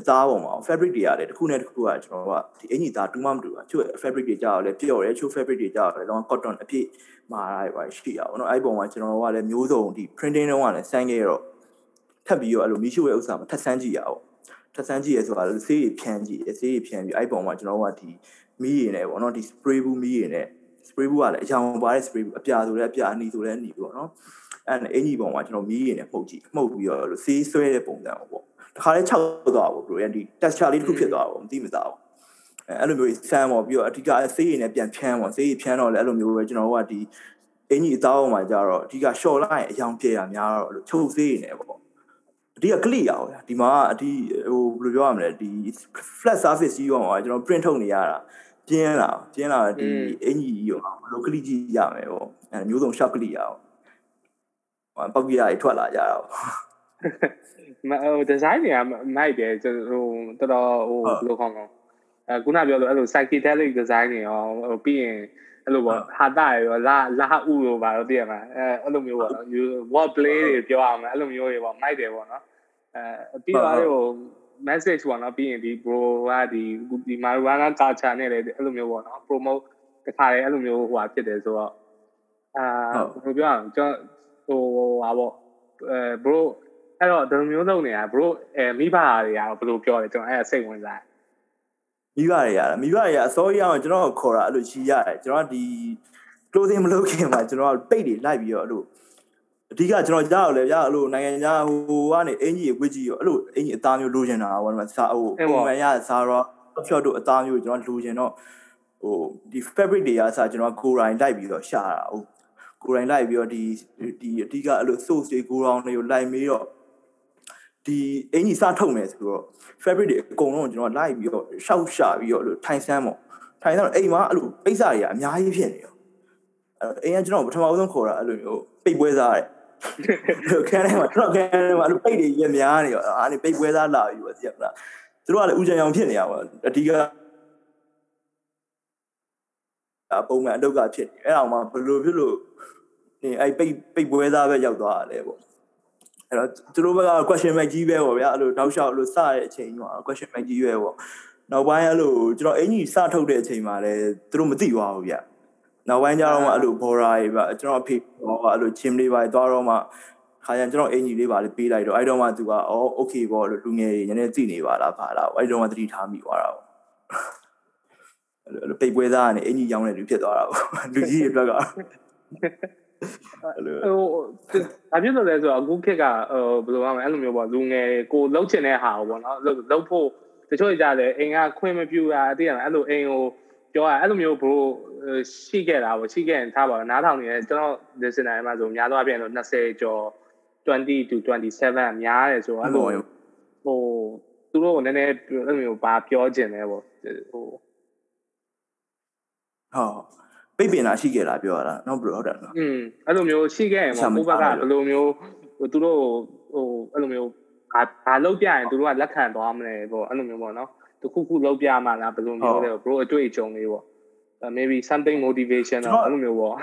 အသားပုံမှာ fabric တွေရတယ်တစ်ခုနဲ့တစ်ခုကကျွန်တော်ကဒီအင်ကြီးသားတူးမှမတူဘူးချို့ fabric တွေကြောက်လဲပြော့တယ်ချို့ fabric တွေကြောက်လဲတော့ cotton အပြည့်မာတာတွေပါရှိရပါတော့အဲ့ပုံမှာကျွန်တော်ကလည်းမျိုးစုံဒီ printing တုန်းကလည်းစမ်းခဲ့တော့ထပ်ပြီးတော့အဲ့လိုမီးရှို့ရဲ့ဥစ္စာမှာထပ်ဆန်းကြည့်ရအောင်ထပ်ဆန်းကြည့်ရဆိုတာဆေးရဖြန်းကြည့်ဆေးရဖြန်းပြီးအဲ့ပုံမှာကျွန်တော်ကဒီမီးရည်နဲ့ပေါ့နော်ဒီ spray ဘူးမီးရည်နဲ့ spray ဘူးကလည်းအရောင်ပါတဲ့ spray ဘူးအပြာဆိုလည်းအပြာအနီဆိုလည်းအနီပေါ့နော်အဲ့အင်ကြီးပုံမှာကျွန်တော်မီးရည်နဲ့မှုတ်ကြည့်မှုတ်ပြီးတော့ဆေးဆွဲတဲ့ပုံစံပေါ့တခါလေး6သွားပါဘရိုဒီ texture လေးတစ်ခုဖြစ်သွားပါဘူးမသိမသားဘူးအဲ့လိုမျိုးဆန်းပေါ့ပြီးတော့အဓိကဆေးရည်နဲ့ပြန်ဖြန်းပေါ့ဆေးရည်ဖြန်းတော့လည်းအဲ့လိုမျိုးပဲကျွန်တော်တို့ကဒီအင်ကြီးအသားအောင်မှာကြတော့အဓိက short line အယောင်ပြည့်ရများတော့လို့ချုပ်ဆေးရည်နဲ့ပေါ့အဓိက click ရအောင်ဒီမှာအဓိဟိုဘယ်လိုပြောရမလဲဒီ flat surface ကြီးရောကျွန်တော် print ထုတ်နေရတာ ပြင်းလာပြင်းလာဒီအင်ကြီးရောဘယ်လို click ကြီးရမယ်ပေါ့အဲမျိုးစုံ short click ရအောင်ပောက်ကြီးရထွက်လာကြတာပေါ့မဟိုဒီဇိုင်းတွေကမိုက်တယ်ဟိုတော်တော်ဟိုဘယ်လိုခေါ်မလဲအဲခုနပြောလို့အဲ့လို psychedelic design တွေရောဟိုပြီးရင်အဲ့လိုပေါ့ဟာတာရောလာလာဥရောပါတော့တည်ရမှာအဲအဲ့လိုမျိုးပေါ့နော် word play တွေပြောအောင်အဲ့လိုမျိုးတွေပေါ့မိုက်တယ်ပေါ့နော်အဲပြီးတော့ဟို message ပေါ့နော်ပြီးရင်ဒီ bro ကဒီဒီ marijuana culture နဲ့လည်းအဲ့လိုမျိုးပေါ့နော် promote တခါလေအဲ့လိုမျိုးဟိုဟာဖြစ်တယ်ဆိုတော့အာဘယ်လိုပြောအောင်ကျွန်တော်ဟိုဟာပေါ့အဲ bro အဲ့တော့ဒီလိုမျိုးလုပ်နေတာ bro အဲမိဘတွေကတော့ဘယ်လိုပြောလဲကျွန်တော်အဲ့စိတ်ဝင်စားမိဘတွေရတာမိဘတွေကအစောကြီးအောင်ကျွန်တော်ခေါ်တာအဲ့လိုချီရတယ်ကျွန်တော်ကဒီ closing မလုပ်ခင်မှာကျွန်တော်ကပိတ်တွေလိုက်ပြီးတော့အဲ့လို အဓိကကျွန်တော်ကြားရလဲဗျာအဲ့လိုနိုင်ငံခြားဟိုကနေအင်ကြီးဝစ်ကြီးရောအဲ့လိုအင်ကြီးအသားမျိုးလိုချင်တာပေါ့နော်စာဟိုပုံမှန်ရစားတော့ short တို့အသားမျိုးကျွန်တော်လိုချင်တော့ဟိုဒီ fabric တွေအစားကျွန်တော်ကိုယ်တိုင်လိုက်ပြီးတော့ရှာတာဟိုကိုယ်တိုင်လိုက်ပြီးတော့ဒီဒီအဓိကအဲ့လို source တွေကိုယ်တော်တွေကိုလိုက်ပြီးတော့ဒီအင်ကြီးစထုတ်မယ်ဆိုတော့ fabric တွေအကုန်လုံးကျွန်တော်လိုက်ပြီးတော့ရှောက်ရှာပြီးတော့အဲ့လိုထိုင်ဆန်းပေါ့ထိုင်ဆန်းတော့အိမ်မှာအဲ့လိုပိတ်စာတွေကအများကြီးဖြစ်နေရောအဲ့အိမ်ကကျွန်တော်ပထမဆုံးခေါ်တာအဲ့လိုမျိုးပိတ်ပွဲစားတယ် ခန်းထဲမှာကျွန်တော်ခန်းထဲမှာအဲ့လိုပိတ်တွေရများနေရောအားနေပိတ်ပွဲစားလာပြီးပေါ့သိရမလားသူတို့ကလည်းဥကြံအောင်ဖြစ်နေရပါအဓိကအပုံမှန်အလုပ်ကဖြစ်နေအဲ့အောင်မှဘယ်လိုဖြစ်လို့နေအဲ့ပိတ်ပိတ်ပွဲသားပဲရောက်သွားတယ်ပေါ့အဲ့တော့သူတို့ဘက်က question mark ကြီးပဲပေါ့ဗျာအဲ့လိုတောက်လျှောက်အဲ့လိုစတဲ့အချိန်မှာ question mark ကြီးပဲပေါ့နောက်ပိုင်းအဲ့လိုကျွန်တော်အင်ကြီးစထုတ်တဲ့အချိန်မှာလည်းသူတို့မသိသွားဘူးဗျ နောက်ပိုင်းကျတော့မှအဲ့လို border တွေဗျကျွန်တော်အဖေဟောအဲ့လို gym လေးပါသွားတော့မှခါကျရင်ကျွန်တော်အင်ကြီးလေးပါလေးပေးလိုက်တော့အဲ့တော့မှသူကအော် okay ပေါ့လို့လူငယ်တွေနည်းနည်းသိနေပါလားပါလားအဲ့တော့မှသတိထားမိသွားတာပေါ့အဲ့လိုပိတ်ပွဲသားကနေအင်ကြီးရောင်းတဲ့လူဖြစ်သွားတာပေါ့လူကြီးတွေအတွက်ကဟိုအပြည့်လို့လဲဆိုတော့အခုခေတ်ကဟိုဘယ်လိုမှအဲ့လိုမျိုးပေါ့လူငယ်ကိုလှုပ်ချင်တဲ့ဟာပေါ့နော်လှုပ်ဖို့တချို့ကြတယ်အိမ်ကခွင့်မပြုတာအတိရအဲ့လိုအိမ်ကို ပြောရအဲ့လိုမျိုးဘို့ရှိခဲ့တာပေါ့ရှိခဲ့ရင်ထားပါနားထောင်နေတယ်ကျွန်တော် listener မှာဆိုများတော့အပြင်လို့20ကျော်20 to 27များတယ်ဆိုတော့အဲ့လိုဟိုသူတို့ကနည်းနည်းအဲ့လိုမျိုးဘာပြောချင်လဲပေါ့ဟိုဟုတ်ပိတ်ပင်တာရှိခဲ့တာပြောရတာနော်ဘရိုဟုတ်တယ်နော်อืมအဲ့လိုမျိုးရှိခဲ့ရင်ပေါ့ကိုဘက်ကဘယ်လိုမျိုးဟိုသူတို့ဟိုအဲ့လိုမျိုးဘာဘာလုပ်ပြရင်သူတို့ကလက်ခံသွားမလဲပေါ့အဲ့လိုမျိုးပေါ့နော် တခုခုလုပ်ပြမှလားဘယ်လိုမျိုးလဲဘရိုအတွေ့အကြုံလေးပေါ့ maybe something motivation အဲ့လိုမျိုးပေါ့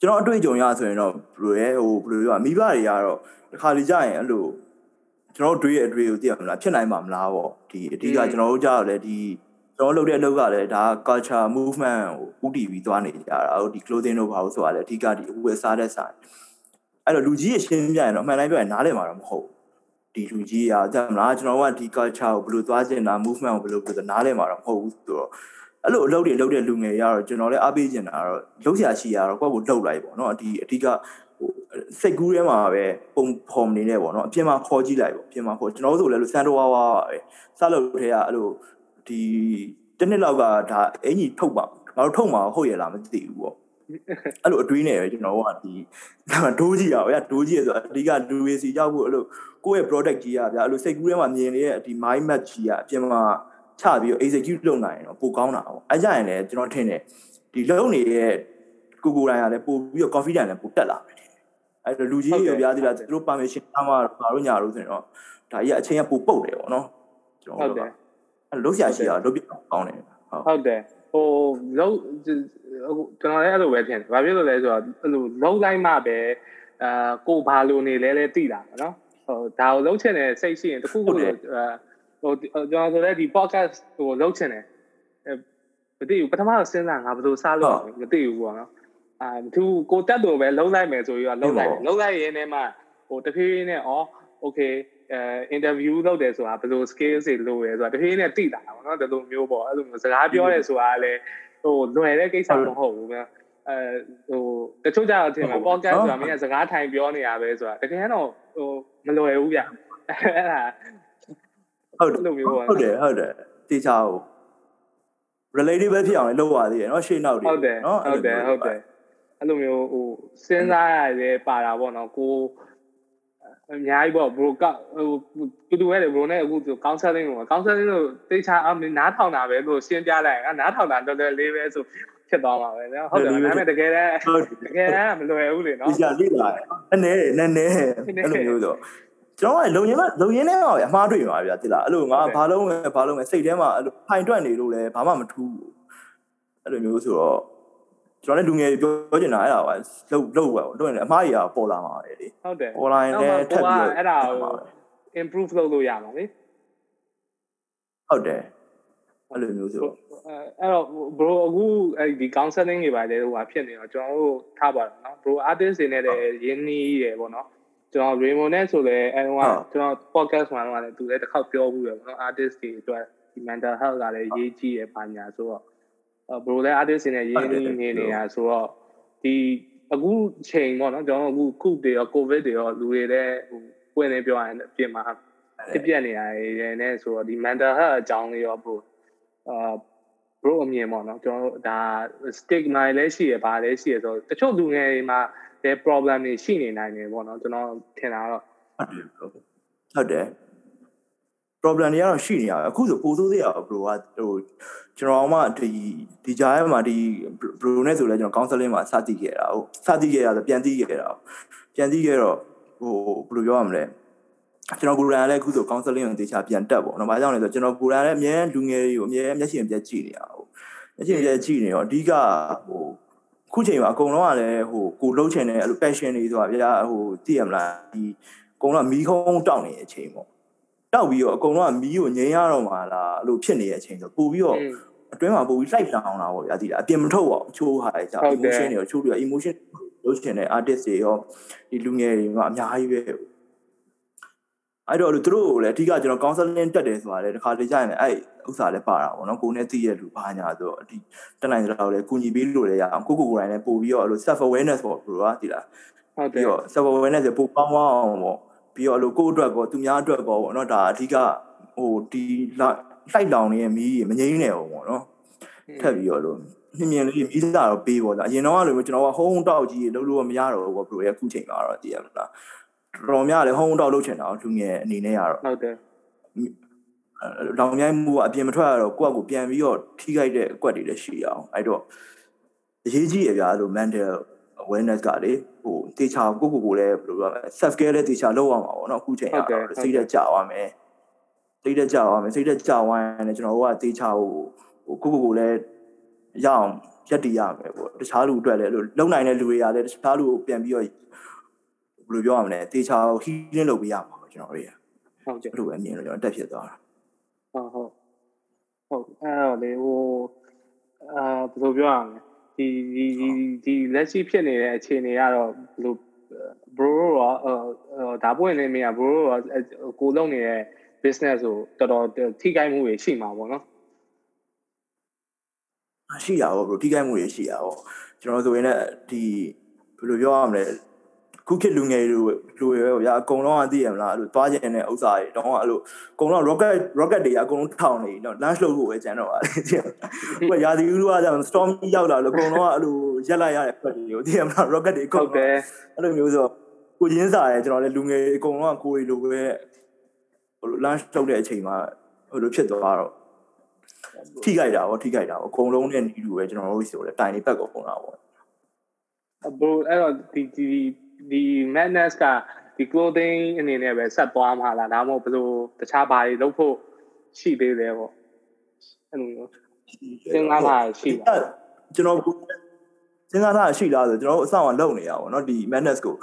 ကျွန်တော်အတွေ့အကြုံရဆိုရင်တော့ဘယ်လိုလဲဟိုဘယ်လိုပြောမိဘတွေကတော့တခါလေကြာရင်အဲ့လိုကျွန်တော်တို့တွေးရဲ့အတွေ့ကိုသိရမလားဖြစ်နိုင်မှာမလားပေါ့ဒီအဓိကကျွန်တော်တို့ကြားရလဲဒီကျွန်တော်လုပ်တဲ့အလုပ်ကလည်းဒါ culture movement ကိုဥတည်ပြီးသွားနေကြတာဟိုဒီ clothing တို့ဘာလို့ဆိုတာလဲအဓိကဒီဝယ်စားတဲ့ဆိုင်အဲ့တော့လူကြီးရရှင်းပြရင်တော့အမှန်တိုင်းပြောရင်နားလည်မှာတော့မဟုတ် ဒီလူကြီးရာကြမလားကျွန်တော်ကဒီ culture ကိုဘယ်လိုသွားကျင်တာ movement ကိုဘယ်လိုပြောနားလည်မှာတော့မဟုတ်ဘူးဆိုတော့အဲ့လိုအလုပ်တွေလုပ်တဲ့လူငယ်ရတော့ကျွန်တော်လည်းအားပေးကျင်တာတော့လုပ်ရရှိရတော့ကိုယ့်ကိုလှုပ်လိုက်ပေါ့နော်ဒီအဓိကဟိုစိတ်ကူးထဲမှာပဲပုံဖော်နေနေပေါ့နော်အပြင်မှာခေါ်ကြည့်လိုက်ပေါ့အပြင်မှာခေါ်ကျွန်တော်တို့ဆိုလည်းလို့စန်တိုဝါဝါပဲစလုပ်ထဲကအဲ့လိုဒီတစ်နှစ်လောက်ကဒါအင်ကြီးထုတ်ပါငါတို့ထုတ်မှာဟုတ်ရလားမသိဘူးပေါ့ အဲ့လိုအတွေးနေရကျွန်တော်ကဒီဒိုးကြီးရဗျာဒိုးကြီးရဆိုအဓိကလူတွေစီရောက်ဖို့အဲ့လိုကိုယ့်ရဲ့ product ကြီးရဗျာအဲ့လိုစိတ်ကူးထဲမှာမြင်နေတဲ့ဒီ mind map ကြီးရအပြင်မှာချပြီးတော့ execute လုပ်နိုင်ရင်တော့ပိုကောင်းတာပေါ့အဲ့ကြရင်လည်းကျွန်တော်ထင်တယ်ဒီလုပ်နေတဲ့ကိုကိုတိုင်းကလည်းပို့ပြီးတော့ confidence လည်းပိုတက်လာမယ်အဲ့တော့လူကြီးတွေပြားသေးလားသူတို့ permission ထားမှဘာလို့ညာလို့ဆိုရင်တော့ဒါကြီးအချိန်ကပိုပုတ်တယ်ပေါ့နော်ကျွန်တော်တို့အဲ့လုတ်ဆရာရှိတာလုတ်ပြကောင်းတယ်ဟုတ်ဟုတ်တယ် ဟိုလုံးအခုကျွန်တော်လည်းအဲ့လိုပဲထင်တယ်။ဘာဖြစ်လို့လဲဆိုတော့အဲ့လိုလုံးလိုက်မှပဲအာကိုဘာလို့နေလဲလဲသိတာနော်။ဟိုဒါကိုလုံးချင်တဲ့စိတ်ရှိရင်တခုခုဟိုကျွန်တော်ဆိုလည်းဒီ podcast ဟိုလုံးချင်တယ်။မသိဘူးပထမတော့စဉ်းစားငါဘယ်လိုစလို့မသိဘူးပေါ့နော်။အာသူကိုတက်တော်ပဲလုံးလိုက်မယ်ဆိုပြီးတော့လုံးလိုက်တယ်။လုံးလိုက်ရင်းနဲ့မှဟိုတဖြည်းဖြည်းနဲ့ဩ okay အဲ interview လုပ်တယ်ဆိုတာဘယ်လို skills တွေလိုရဲဆိုတာတဖြည်းဖြည်းနဲ့သိတာပေါ့နော်ဒီလိုမျိုးပေါ့အဲ့လိုမျိုးစကားပြောတယ်ဆိုတာလည်းဟိုလွယ်တဲ့ကိစ္စမဟုတ်ဘူးဗျအဲဟိုတချို့ကြတော့ထင်မှာ podcast ဆိုတာမင်းကစကားထိုင်ပြောနေရပဲဆိုတာတကယ်တော့ဟိုမလွယ်ဘူးဗျအဲ့ဒါဟုတ်တယ်ဟုတ်တယ်ဟုတ်တယ်တေချာဟို relative ပဲဖြစ်အောင်လုပ်ရသေးတယ်เนาะရှေ့နောက်တွေဟုတ်တယ်เนาะဟုတ်တယ်ဟုတ်တယ်အဲ့လိုမျိုးဟိုစဉ်းစားရတယ်ပါတာပေါ့နော်ကို အများကြီးပေါ့ bro ကဟိုတူတူရဲ့ bro နဲ့အခု counseling ကို counseling ကိုတေချာအမနားထောင်တာပဲလို့ရှင်းပြလိုက်အနားထောင်တာတော်တော်လေးပဲဆိုဖြစ်သွားမှာပဲနော်ဟုတ်တယ်ဒါပေမဲ့တကယ်တမ်းတကယ်တမ်းမလွယ်ဘူးလေနော်တေချာလေးလာနည်းနည်းနည်းနည်းအဲ့လိုမျိုးဆိုကျွန်တော်ကလုံရင်မလုံရင်နဲ့တော့အမှားတွေ့ပါဗျာတိလားအဲ့လိုငါဘာလုံးလဲဘာလုံးလဲစိတ်ထဲမှာအဲ့လိုဖိုင်တွက်နေလို့လဲဘာမှမထူးအဲ့လိုမျိုးဆိုတော့ ကျွန်တော်လည်းလူငယ်ပြောချင်တာအဲ့ဒါပါလှုပ်လှုပ်ပဲလှုပ်ရင်အမှားကြီးကပေါ်လာမှာလေလေဟုတ်တယ်ပေါ်လာရင်လည်းထပ်ပြီးအဲ့ဒါကို improve လုပ်လို့ရမှာလေဟုတ်တယ်အဲ့လိုမျိုးဆိုအဲ့တော့ bro အခုအဲ့ဒီ counseling တွေပါလေဟိုဟာဖြစ်နေတော့ကျွန်တော်တို့ထားပါတော့နော် bro artist တွေနဲ့လည်းရင်းနှီးရယ်ပေါ့နော်ကျွန်တော် Raymond နဲ့ဆိုလည်းအဲဟိုကကျွန်တော် podcast မှာတော့လည်းသူလည်းတစ်ခေါက်ပြောဘူးရယ်ပေါ့နော် artist တွေအတွက်ဒီ mental health ကလည်းရေးကြီးရယ်ပါညာဆိုတော့ ဘရိုလဲ artist တွေနဲ့ရင်းနှီးနေနေတာဆိုတော့ဒီအခုချိန်ပေါ့နော်ကျွန်တော်အခုခုတွေရော covid တွေရောလူတွေလည်းဟိုပွင့်နေပြောရရင်အပြင်မှာပြပြနေရတယ်နဲ့ဆိုတော့ဒီ mental health အကြောင်းလေးရောဘရိုအာ bro အမြင်ပေါ့နော်ကျွန်တော်တို့ဒါ stigma လည်းရှိရပါလည်းရှိရဆိုတော့တချို့လူငယ်တွေမှာလည်း problem တွေရှိနေနိုင်တယ်ပေါ့နော်ကျွန်တော်ထင်တာတော့ဟုတ်တယ် problem တွေကတော့ရှိနေရအခုဆိုပိုဆိုးသေးရဘရိုကဟိုကျွန်တော်မှဒီဒီကြားထဲမှာဒီ bro နဲ့ဆိုလဲကျွန်တော် counseling မှာစတည်ခဲ့တာဟုတ်စတည်ခဲ့ရဆိုပြန်တည်ခဲ့တာပြန်တည်ခဲ့တော့ဟိုဘယ်လိုပြောရမလဲကျွန်တော်ကိုယ်တိုင်လည်းအခုဆို counseling ကိုတေချာပြန်တက်ပေါ့နော်။ဘာကြောင့်လဲဆိုတော့ကျွန်တော်ကိုယ်တိုင်လည်းအများလူငယ်တွေကိုအများမျက်ရှင်ပြက်ကြည့်နေတာဟုတ်။မျက်ရှင်ပြက်ကြည့်နေတော့အဓိကဟိုခုချိန်မှာအကုန်လုံးကလည်းဟိုကိုလှုပ်ချင်တဲ့အဲ့လို passion တွေဆိုတာဗျာဟိုသိရမလားဒီအကုန်လုံးကမီးခုံးတောက်နေတဲ့အချိန်ပေါ့။ တောက်ပြီးတော့အကုန်လုံးကမီးကိုငြိမ်းရတော့မှလားအဲ့လိုဖြစ်နေတဲ့အချိန်ဆိုပို့ပြီးတော့အတွင်းမှာပို့ပြီး light လောင်တာပေါ့ဗျာဒီလားအပြင်မထုတ်ပါဘူးချိုးဟာကြောင့် emotion တွေချိုးပြီး emotion လို့ရှင်တဲ့ artist တွေရောဒီလူငယ်တွေကအများကြီးပဲအဲ့တော့သူတို့လည်းအဓိကကျွန်တော် counseling တက်တယ်ဆိုတာလေတခါလေကြာရင်အဲ့ဥစ္စာလည်းပါတာပေါ့နော်ကိုနဲ့သိရလူဘာညာဆိုတော့ဒီတက်နိုင်တဲ့တော့လေကုညီပေးလို့လည်းရအောင်ကိုကိုကိုယ်တိုင်လည်းပို့ပြီးတော့အဲ့လို self awareness ပေါ့ဘယ်လိုอ่ะဒီလားဟုတ်တယ်ပြီးတော့ self awareness ပို့ပေါင်းအောင်ပေါ့ ပြီးတော့အဲ့လိုကိုယ့်အတွက်ကောသူများအတွက်ကောပေါ့နော်ဒါအဓိကဟိုဒီလိုက်လောင်နေတဲ့မီးမငိမ့်နေအောင်ပေါ့နော်ထပ်ပြီးတော့လို့မြင်မြင်လေးမီးစားတော့ပေးပေါ့လားအရင်တော့ကလိုမျိုးကျွန်တော်ကဟုံးဟုံးတောက်ကြီးလုံးလို့မရတော့ဘူးပေါ့ဘရိုရဲ့အခုချိန်မှာတော့တည်ရမလားတော်တော်များလည်းဟုံးဟုံးတောက်လုပ်ချင်တာလူငယ်အနေနဲ့ကတော့ဟုတ်တယ်လောင်မြိုင်းမှုကအပြင်မထွက်ရတော့ကိုယ့်အကူပြန်ပြီးတော့ထိခိုက်တဲ့အကွက်တွေလည်းရှိအောင်အဲ့တော့အရေးကြီးရဗျာလို့ mental awareness ကလေဟိုတေချာကိုကိုကိုလည်းဘယ်လိုပြောမလဲ self care လည်းတေချာလုပ်အောင်ပါဗောနော်အခုချိန်ကတော့စိတ်သက်ကြသွားမယ်စိတ်သက်ကြသွားမယ်စိတ်သက်ကြသွားရင်လည်းကျွန်တော်တို့ကတေချာဟိုဟိုကိုကိုကိုလည်းရအောင်ရက်တည်ရမယ်ပေါ့တခြားလူအတွက်လည်းအဲ့လိုလုံနိုင်တဲ့လူတွေကလည်းတခြားလူကိုပြန်ပြီးတော့ဘယ်လိုပြောရမလဲတေချာဟီးလင်းလုပ်ပေးရမှာပေါ့ကျွန်တော်တို့ရဟုတ်ကဲ့အဲ့လိုပဲမြင်လို့ကျွန်တော်တက်ဖြစ်သွားတာဟုတ်ဟုတ်ဟုတ်အဲ့တော့လေဟိုအာဘယ်လိုပြောရမလဲ ဒီဒီဒီလက်ရှိဖြစ်နေတဲ့အခြေအနေကတော့ဘယ်လို bro ရောအဲဒါပွင့်နေမြင် bro ရောကိုလုံးနေတဲ့ business ကိုတော်တော်ထိခိုက်မှုတွေရှိမှာပေါ့နော်ရှိရပါဘောထိခိုက်မှုတွေရှိရပါကျွန်တော်ဆိုရင်လည်းဒီဘယ်လိုပြောရမလဲ ခုခေတ်လူငယ်တွေလူတွေပဲဗျာအကုန်လုံးကသိရမလားအဲ့လိုသွားကျင်တဲ့ဥစ္စာတွေတော့အဲ့လိုအကုန်လုံး rocket rocket တွေအကုန်လုံးထောင်နေတော့ launch လုပ်ဖို့ပဲကျန်တော့ပါတယ်သိရမလားဟိုရာသီဥတုကကြောင့် storm ရောက်လာလို့အကုန်လုံးကအဲ့လိုရက်လိုက်ရတဲ့ flat တွေကိုသိရမလား rocket တွေအကုန်တယ်အဲ့လိုမျိုးဆိုကိုရင်းစားရဲကျွန်တော်လည်းလူငယ်အကုန်လုံးကကိုယ်လိုပဲဟို launch လုပ်တဲ့အချိန်မှာဟိုလိုဖြစ်သွားတော့ထိကြိုက်တာဗောထိကြိုက်တာဗောအကုန်လုံးနဲ့နီးလူပဲကျွန်တော်တို့ဆိုလဲတိုင်နေပတ်ကုန်တာဗောဘိုအဲ့တော့ဒီဒီ ဒီ madness ကဒီ clothing အနေနဲ့ပဲဆက်သွားမှာလားဒါမှမဟုတ်ဘယ်လိုတခြားဘာတွေလုပ်ဖို့ရှိသေးလဲဗောအဲ့လိုမျိုးစဉ်းစားတာရှိလားကျွန်တော်စဉ်းစားတာရှိလားဆိုကျွန်တော်တို့အဆောင်ကလုပ်နေရပါဘောเนาะဒီ madness ကို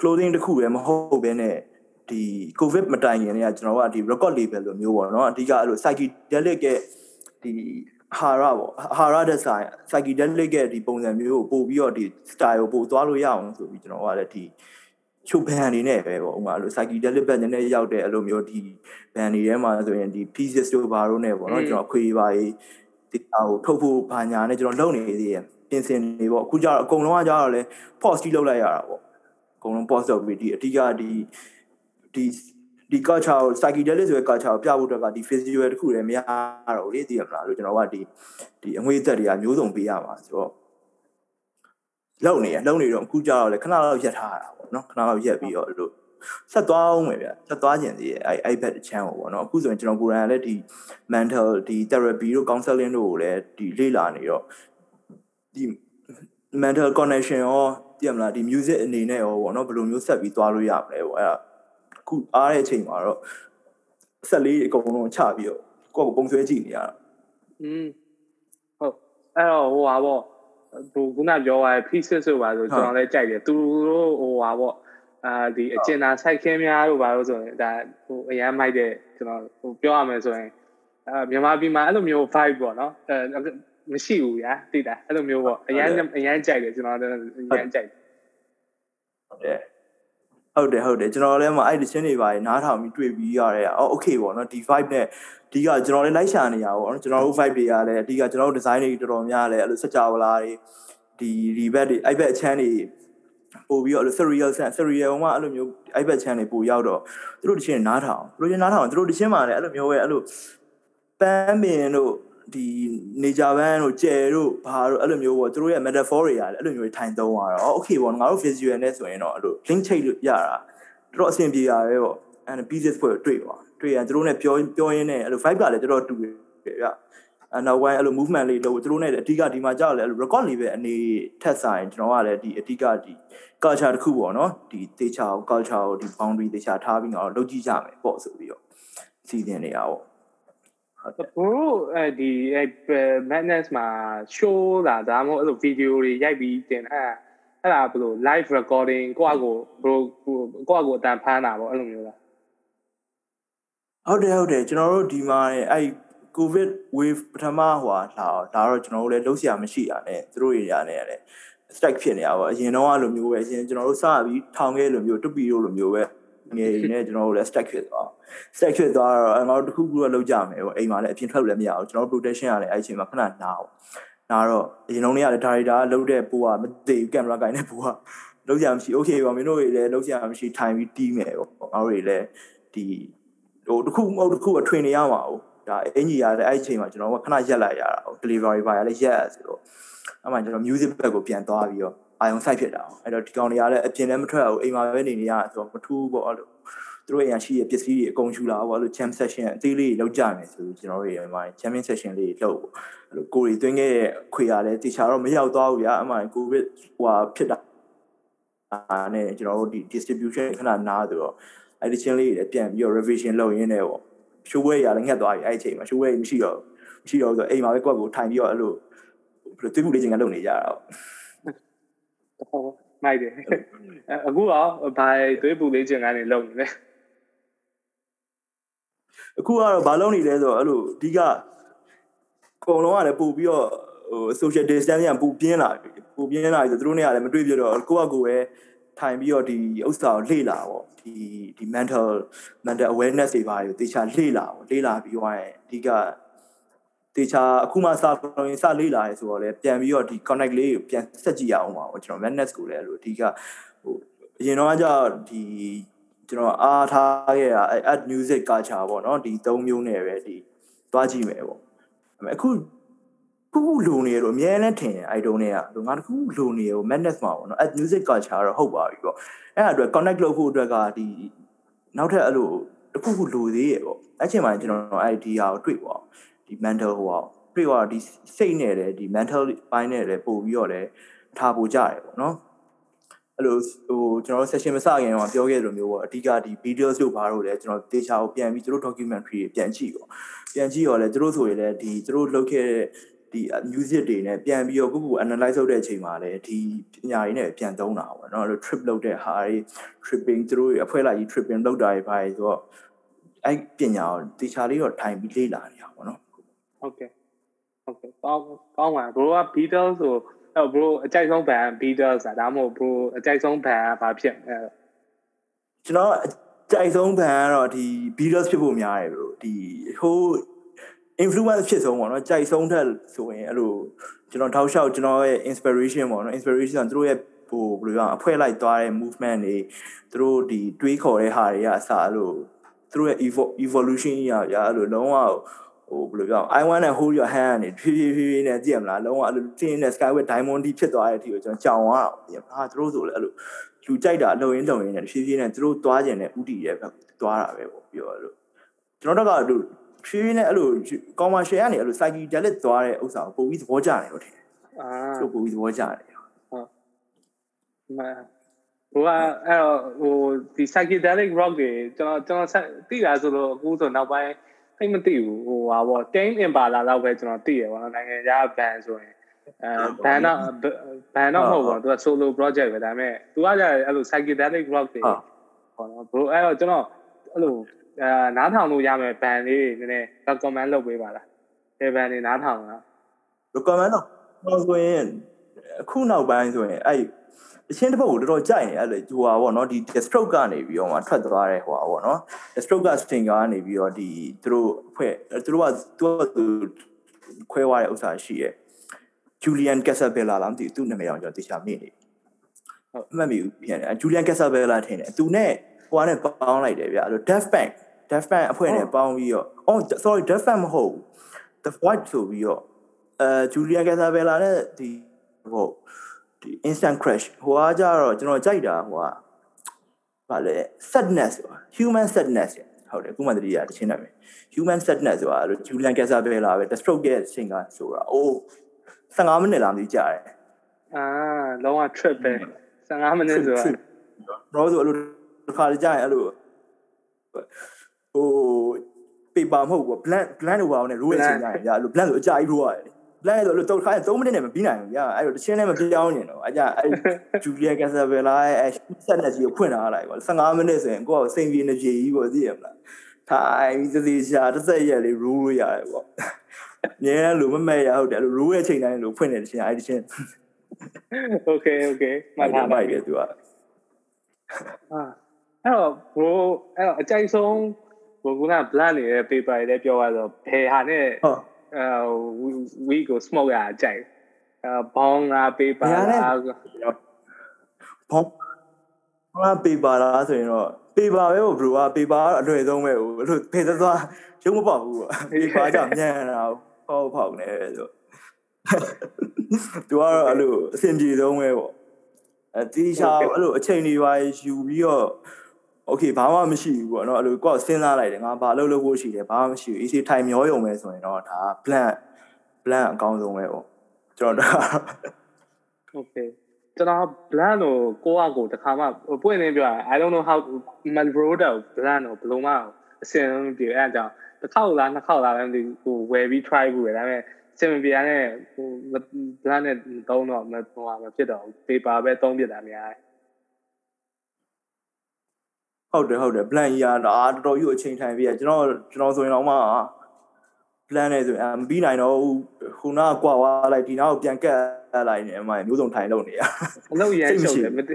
clothing တစ်ခုပဲမဟုတ်ဘဲနဲ့ဒီ covid မတိုင်ခင်တည်းကကျွန်တော်ကဒီ record label လိုမျိုးပေါ့เนาะအဓိကအဲ့လို psychedelic ရဲ့ဒီ ဟာရပေါ့ဟာရတဲ့ဆိုင် psychedelic ရဲ့ဒီပုံစံမျိုးကိုပို့ပြီးတော့ဒီ style ကိုပို့သွားလို့ရအောင်ဆိုပြီးကျွန်တော်ကလည်းဒီချုပ်ဘန်အနေနဲ့ပဲပေါ့ဥမာအဲ့လို psychedelic ဘန်နည်းနည်းရောက်တဲ့အဲ့လိုမျိုးဒီဘန်တွေထဲမှာဆိုရင်ဒီ pieces တို့ဘာလို့နဲ့ပေါ့နော်ကျွန်တော်ခွေပါရေးဒီဟာကိုထုတ်ဖို့ဘာညာနဲ့ကျွန်တော်လုပ်နေသေးတယ်ပြင်ဆင်နေပေါ့အခုကျတော့အကုန်လုံးကကျတော့လဲ post ကြီးလုပ်လိုက်ရတာပေါ့အကုန်လုံး post လုပ်ပြီးဒီအဓိကဒီဒီ ဒီ culture ကို psychedelic ဆိုတဲ့ culture ကိုပြဖို့အတွက်ကဒီ festival တခုလည်းမရတော့ဘူးလေသိရမလားလို့ကျွန်တော်ကဒီဒီအငွေသက်တွေကမျိုးစုံပေးရမှာဆိုတော့လုံနေရလုံနေတော့အခုကြတော့လေခဏလောက်ရက်ထားရတာပေါ့နော်ခဏလောက်ရက်ပြီးတော့လို့ဆက်သွားအောင်မယ်ဗျဆက်သွားကျင်သေးရဲ့အဲ iPad အချမ်းပေါ့နော်အခုဆိုရင်ကျွန်တော်ကိုယ်တိုင်လည်းဒီ mental ဒီ therapy တို့ counseling တို့ကိုလည်းဒီလေ့လာနေတော့ဒီ mental connection ရောသိရမလားဒီ music အနေနဲ့ရောပေါ့နော်ဘယ်လိုမျိုးဆက်ပြီးသွားလို့ရမလဲပေါ့အဲ့ဒါ ခုအားတဲ့အချိန်မှာတော့ဆက်လေးအကုန်လုံးချပြီးတော့ကိုယ့်ကိုပုံဆွဲကြည့်နေရတာอืมဟုတ်အဲ့တော့ဟိုပါပေါ့ဟိုခုနပြောရတဲ့ pieces ဆိုပါဆိုကျွန်တော်လည်းကြိုက်တယ်သူတို့ဟိုပါပေါ့အာဒီအကျဉ်းသားဆိုင်ခင်းများတို့ပါလို့ဆိုရင်ဒါဟိုအရန်မိုက်တဲ့ကျွန်တော်ဟိုပြောရမယ်ဆိုရင်အာမြန်မာပြည်မှာအဲ့လိုမျိုး vibe ပေါ့နော်အဲမရှိဘူးဗျာသိတာအဲ့လိုမျိုးပေါ့အရန်အရန်ကြိုက်တယ်ကျွန်တော်လည်းအရန်ကြိုက်တယ်ဟုတ်တယ် ဟုတ်တယ်ဟုတ်တယ်ကျွန်တော်လည်းမအဲ့ဒီချင်းတွေပါနားထောင်ပြီးတွေ့ပြီးရတဲ့အော် okay ပေါ့နော်ဒီ vibe နဲ့ဒီကကျွန်တော်လည်းလိုက်ရှာနေရပါပေါ့နော်ကျွန်တော်တို့ vibe တွေကလည်းအဓိကကျွန်တော်တို့ design တွေတော်တော်များလည်းအဲ့လိုစကြဝဠာတွေဒီဒီ bed တွေအဲ့ဘက်အချမ်းတွေပို့ပြီးတော့အဲ့လို serial set serial ကအဲ့လိုမျိုးအဲ့ဘက် channel ပို့ရောက်တော့သူတို့တချင်းနားထောင်သူတို့ချင်းနားထောင်သူတို့တချင်းမှာလည်းအဲ့လိုမျိုးပဲအဲ့လိုပန်းပင်တို့ ဒီနေကြဘန်းတို့ကျယ်တို့ဘာတို့အဲ့လိုမျိုးပေါ့သူတို့ရဲ့ metaphor တွေရတယ်အဲ့လိုမျိုးထိုင်သုံးရတော့ okay ပေါ့ငါတို့ visual နဲ့ဆိုရင်တော့အဲ့လို link ချိတ်လို့ရတာတော်တော်အဆင်ပြေရတယ်ပေါ့အဲ့ pieces ဖွဲ့တွေ့ပါတွေ့ရင်သူတို့နဲ့ပြောပြောရင်းနဲ့အဲ့လို vibe ကလည်းတော်တော်တူတယ်ဗျအနောက်ဝိုင်းအဲ့လို movement လေးလို့သူတို့နဲ့အဓိကဒီမှာကြောက်လဲ record လေးပဲအနေထက်ဆိုင်ကျွန်တော်ကလည်းဒီအဓိကဒီ culture တစ်ခုပေါ့နော်ဒီတေချာကို culture ကိုဒီ boundary တေချာထားပြီးတော့လုပ်ကြည့်ကြမယ်ပေါ့ဆိုပြီးတော့စီစဉ်နေတာပေါ့ ဘရိုအဲဒီအဲ madness မှာ show လာဒါမှမဟုတ်အဲ့လို video တွေရိုက်ပြီးတင်အဲ့အဲ့ဒါဘယ်လို live recording ကိုယ့်အကိုဘရိုကိုယ့်အကိုအတန်ဖမ်းတာပေါ့အဲ့လိုမျိုးလားဟုတ်တယ်ဟုတ်တယ်ကျွန်တော်တို့ဒီမှာအဲ့ covid wave ပထမဟွာလာဒါတော့ကျွန်တော်တို့လည်းလုံးစရာမရှိတာနဲ့သူတို့တွေရာနဲ့လည်း strike ဖြစ်နေတာပေါ့အရင်တော့အဲ့လိုမျိုးပဲအရင်ကျွန်တော်တို့စပြီးထောင်ခဲ့လိုမျိုးတူပီတို့လိုမျိုးပဲ ငယ်နေကျွန်တော်တို့လည်း strike ဖြစ်သွား strike ဖြစ်သွားတော့ငါတို့တခုခုတော့လုပ်ကြမယ်ပေါ့အိမ်မှာလည်းအပြင်ထွက်လို့လည်းမရအောင်ကျွန်တော်တို့ protection ရတယ်အဲ့အချိန်မှာခဏနားအောင်နားတော့အရင်လုံးတွေကလည်း director လုပ်တဲ့ပိုးကမသိဘူးကင်မရာကိုင်တဲ့ပိုးကလုံးစရာမရှိ okay ပါမင်းတို့တွေလည်းလုံးစရာမရှိထိုင်ပြီးတီးမယ်ပေါ့ငါတို့တွေလည်းဒီဟိုတခုမဟုတ်တခုအထွင်နေရမှာဟုတ်ဒါအင်ကြီးရတဲ့အဲ့အချိန်မှာကျွန်တော်ကခဏရက်လိုက်ရတာဟုတ် delivery ပါရလည်းရက်ဆိုတော့အဲ့မှာကျွန်တော် music ဘက်ကိုပြန်သွားပြီးတော့ အာယုံဆိုင်ဖြစ်တာ။အဲ့တော့ဒီကောင်တွေကလည်းအပြင်လည်းမထွက်ဘူးအိမ်မှာပဲနေနေရဆိုတော့မထူးပေါ့အဲ့လိုသူတို့အရင်ရှိတဲ့ပစ္စည်းတွေအကုန်ယူလာပေါ့အဲ့လို jam session အသေးလေးလောက်ကြမယ်ဆိုကျွန်တော်တို့ရဲ့အမှ jamming session လေးလုပ်ပေါ့အဲ့လိုကိုရီသွင်းခဲ့တဲ့ခွေရလည်းတေချာတော့မရောက်သွားဘူးဗျာအမှကိုဗစ်ဟိုဟာဖြစ်တာအဲနဲ့ကျွန်တော်တို့ဒီ distribution ခဏနားဆိုတော့အဲ့ဒီချင်းလေးတွေပြန်ပြီးတော့ revision လုပ်ရင်းနဲ့ပေါ့ရှိုးဝဲရလည်းငှက်သွားပြီအဲ့အချိန်မှာရှိုးဝဲမရှိတော့မရှိတော့ဆိုအိမ်မှာပဲကွက်ကိုထိုင်ပြီးတော့အဲ့လိုဘယ်လိုတွေးမှုလေ့ကျင့်ခန်းလုပ်နေကြတာပေါ့ဟုတ် မိုက်တယ်အခုတော့ဘာတွေးမှုလေ့ကျင့်ခန်းတွေလုပ်နေလဲအခုကတော့ဘာလုပ်နေလဲဆိုတော့အဲ့လိုအဓိကကုံလုံးကလည်းပို့ပြီးတော့ဟို social distance ကပိုပြင်းလာပြီပိုပြင်းလာပြီဆိုသူတို့နဲ့ကလည်းမတွေ့ပြတော့ကိုယ့်အကူပဲထိုင်ပြီးတော့ဒီဥစ္စာကိုလေ့လာပေါ့ဒီဒီ mental mental awareness တွေပါတွေတေချာလေ့လာပေါ့လေ့လာပြီးတော့အဓိက တေချာအခုမှစလို့ရင်စလေ့လာရဲဆိုတော့လည်းပြန်ပြီးတော့ဒီ connect လေးကိုပြန်ဆက်ကြည့်ရအောင်ပါပေါ့ကျွန်တော် madness ကိုလည်းအဲ့လိုအဓိကဟိုအရင်တော့ကကြာဒီကျွန်တော်အားထားခဲ့တာ add music culture ပေါ့နော်ဒီ၃မျိုးနဲ့ပဲဒီသွားကြည့်မယ်ပေါ့အခုခုခုလိုနေတော့အများနဲ့ထင်တယ်အဲ့တုန်းကငါတခုလိုနေရော madness မှာပေါ့နော် add music culture တော့ဟုတ်ပါပြီပေါ့အဲ့ဒါအတွက် connect လုပ်ဖို့အတွက်ကဒီနောက်ထပ်အဲ့လိုတခုခုလိုသေးရဲ့ပေါ့အဲ့ချိန်မှာကျွန်တော် idea ကိုတွေ့ပေါ့ဒီ mental ဟိုပေါ့တွေ့တော့ဒီစိတ်နဲ့လည်းဒီ mental ပိုင်းနဲ့လည်းပို့ပြီးတော့လည်းထားဖို့ကြရတယ်ပေါ့နော်အဲ့လိုဟိုကျွန်တော် session မစခင်တော့ပြောခဲ့သလိုမျိုးပေါ့အဓိကဒီ videos တို့ဘာလို့လဲကျွန်တော် data ကိုပြန်ပြီးသူတို့ documentary ပြန်ကြည့်ပေါ့ပြန်ကြည့်ရောလဲသူတို့ဆိုရင်လည်းဒီသူတို့လုပ်ခဲ့တဲ့ဒီ music တွေနဲ့ပြန်ပြီးတော့ခုခု analyze လုပ်တဲ့အချိန်မှာလည်းဒီပညာရေးနဲ့ပြန်သုံးတာပေါ့နော်အဲ့လို trip လုပ်တဲ့ဟာတွေ tripping သူတို့အဖွဲ့လိုက်ကြီး tripping လုပ်တာတွေပါဆိုတော့အဲ့ပညာကိုတေချာလေးတော့ထိုင်ပြီးလေ့လာနေရပါတော့ ဟုတ်ကဲ့ဟုတ်ကဲ့ကောင်းကောင်းပါ bro က Beatles ဆိုအဲ့ bro အကြိုက်ဆုံး band Beatles ဒါမှမဟုတ် bro အကြိုက်ဆုံး band ကဘာဖြစ်အဲကျွန်တော်ကြိုက်ဆုံး band ကတော့ဒီ Beatles ဖြစ်ဖို့များတယ်ဘလို့ဒီဟို influence ဖြစ်ဆုံးပေါ့နော်ကြိုက်ဆုံးထက်ဆိုရင်အဲ့လိုကျွန်တော်ထောက်လျှောက်ကျွန်တော်ရဲ့ inspiration ပေါ့နော် inspiration သူတို့ရဲ့ဟိုဘယ်လိုပြောအဖွဲ့လိုက်သွားတဲ့ movement တွေသူတို့ဒီတွေးခေါ်တဲ့ဟာတွေကအစအဲ့လိုသူတို့ရဲ့ evolution ကြီးอ่ะဗျာအဲ့လိုလုံးဝ ဟိုဘယ်လိုပြော I want to hold your hand နေဖြည်းဖြည်းဖြည်းဖြည်းနဲ့ကြည့်ရမလားလုံးဝအဲ့လို tin နဲ့ skyway diamond ဒီဖြစ်သွားတဲ့အထိကိုကျွန်တော်ကြောင်သွားတာဟာသူတို့ဆိုလည်းအဲ့လိုလူကြိုက်တာလုံရင်းလုံရင်းနဲ့ဖြည်းဖြည်းနဲ့သူတို့သွားကျင်တဲ့ဥတီရဲ့ဘက်သွားတာပဲပေါ့ပြောရလို့ကျွန်တော်တို့ကဖြည်းဖြည်းနဲ့အဲ့လို commercial ကနေအဲ့လို psychedelic သွားတဲ့ဥစ္စာကိုပို့ပြီးသဘောကျတယ်လို့ထင်တယ်အာဆိုပို့ပြီးသဘောကျတယ်ဟုတ်မှန်ဟိုကအဲ့တော့ဟိုဒီ psychedelic rock တွေကျွန်တော်ကျွန်တော်သိတာဆိုတော့အခုဆိုနောက်ပိုင်း သိမသိဘူးဟိုဟာပေါ့ Tame Impala လောက်ပဲကျွန်တော်သိရပါတော့နိုင်ငံခြား band ဆိုရင်အဲဘန်တော့ဘန်တော့မဟုတ်ဘူးသူက solo project ပဲဒါပေမဲ့သူကကြအဲ့လို psychedelic rock တွေဟောနော် bro အဲ့တော့ကျွန်တော်အဲ့လိုအာနားထောင်လို့ရမယ်ဘန်လေးနည်းနည်း recommend လုပ်ပေးပါလားဒီဘန်တွေနားထောင်လား recommend တော့ဆိုရင်အခုနောက်ပိုင်းဆိုရင်အဲ့ အချင်းတစ်ပုတ်ကိုတော်တော်ကြိုက်နေအဲ့လိုဟိုဟာပေါ့နော်ဒီ stroke ကနေပြီးတော့မှထွက်သွားတဲ့ဟိုဟာပေါ့နော် stroke က string ကနေပြီးတော့ဒီသူတို့အဖွဲ့သူတို့ကသူကသူခွဲသွားတဲ့ဥစ္စာရှိရဲ့ Julian Casabella လားမသိဘူးသူ့နာမည်အောင်ကျွန်တော်သိချာမေ့နေဟုတ်အမှတ်မိဘူးပြန်တယ် Julian Casabella ထင်တယ်သူနဲ့ဟိုကနေပေါင်းလိုက်တယ်ဗျအဲ့လို Deaf Bank Deaf Bank အဖွဲ့နဲ့ပေါင်းပြီးတော့ oh sorry Deaf Bank မဟုတ် The Void ဆိုပြီးတော့အဲ Julia Casabella နဲ့ဒီဟို ဒီ instant crash ဟိုအားကြတော့ကျွန်တော်ကြိုက်တာဟိုကဗာလဲ sadness ဆိုတာ human sadness ဟုတ်တယ်ခုမှတတိယတချင်းနာမယ် human sadness ဆိုတာအဲ့လို Julian Casabella ပဲ The Stroke ရဲ့ singer ဆိုတာအိုး15မိနစ်လားမသိကြတယ်အာလုံးဝ trip ပဲ15မိနစ်ဆိုတာတော့ဆိုအဲ့လိုတစ်ခါကြာရင်အဲ့လိုဟို paper မဟုတ်ဘူး blank blank လို့ပါအောင်ね roll ရဲ့ချိန်ကြရင်ညာအဲ့လို blank ဆိုအကြာကြီး roll ရတယ် blank ဆိုအဲ့လိုတော့ခါ3မိနစ်နဲ့မပြီးနိုင်ဘူးညာအဲ့လိုတစ်ချင်းနဲ့မပြောင်းနေတော့အကြအဲ့ Julia Casabella ရဲ့အဲ့ set နဲ့ကြီးကိုဖွင့်ထားလိုက်ပါ15မိနစ်ဆိုရင်ကိုယ့်ကိုစိန်ပြေနေပြေကြီးပေါ့သိရမလားထိုင်ပြီးသေချာတစ်ဆက်ရက်လေး roll လို့ရတယ်ပေါ့ငယ်လို့မမဲ့ရဟုတ်တယ်အဲ့လို roll ရဲ့ချိန်တိုင်းလို့ဖွင့်နေတဲ့ချင်းအဲ့ဒီချင်း Okay okay မှတ်ထားပါပြီသူကအာအဲ့တော့ bro အဲ့တော့အကြိုက်ဆုံး bro က plan နေတဲ့ paper တွေလည်းပြောရတော့ဘယ်ဟာနဲ့ဟုတ် အဲ we go smoke ရအကြိုက်အဲဘောင်းလား paper လားဘောင်းဘာ paper လားဆိုရင်တော့ paper ပဲ bro က paper ကအလွယ်ဆုံးပဲဟိုအဲ့လိုဖေးသွားရုံးမပေါက်ဘူး paper ကြောင့်မြန်တာဟောဖောက်နေဆိုသူကတော့အဲ့လိုအဆင်ပြေဆုံးပဲပေါ့အဲတီရှာအဲ့လိုအချိန်တွေပါယူပြီးတော့ โอเคဘာမှမရှိဘူးပေါ့เนาะအဲ့လိုကိုယ်စဉ်းစားလိုက်တယ်ငါဘာလုပ်လို့ဖို့ရှိတယ်ဘာမှမရှိဘူး AC ထိုင်မျောယုံပဲဆိုရင်တော့ဒါ plan plan အကောင်းဆုံးပဲပေါ့ကျွန်တော်တို့โอเคကျွန်တော် plan ကိုကိုကကိုတခါမှပွင့်နေပြော I don't know how Malbroda plan ကိုဘယ်လိုမှအစင်ပြေအဲ့အကြောင်းတစ်ခေါက်လားနှစ်ခေါက်လားလည်းမသိဘူးဟိုဝယ်ပြီး try ဘူးပဲဒါပေမဲ့ စင်မပြနဲ့ဟိုဘလန်နဲ့သုံးတော့မဟိုမဖြစ်တော့ဘူး paper ပဲသုံးပြတာများတယ် ဟုတ်တယ်ဟုတ်တယ် plan ကြီးอ่ะဒါတော်တော်ကြီးအချိန်ထိုင်ပြီးอ่ะကျွန်တော်ကျွန်တော်ဆိုရင်တော့မှ plan နဲ့ဆိုရင်မပြီးနိုင်တော့ခုနကကွာသွားလိုက်ဒီနောက်ပြန်ကတ်လိုက်နေအမှမျိုးစုံထိုင်လို့နေရအလုပ်ရမ်းရှုပ်တယ်မသိ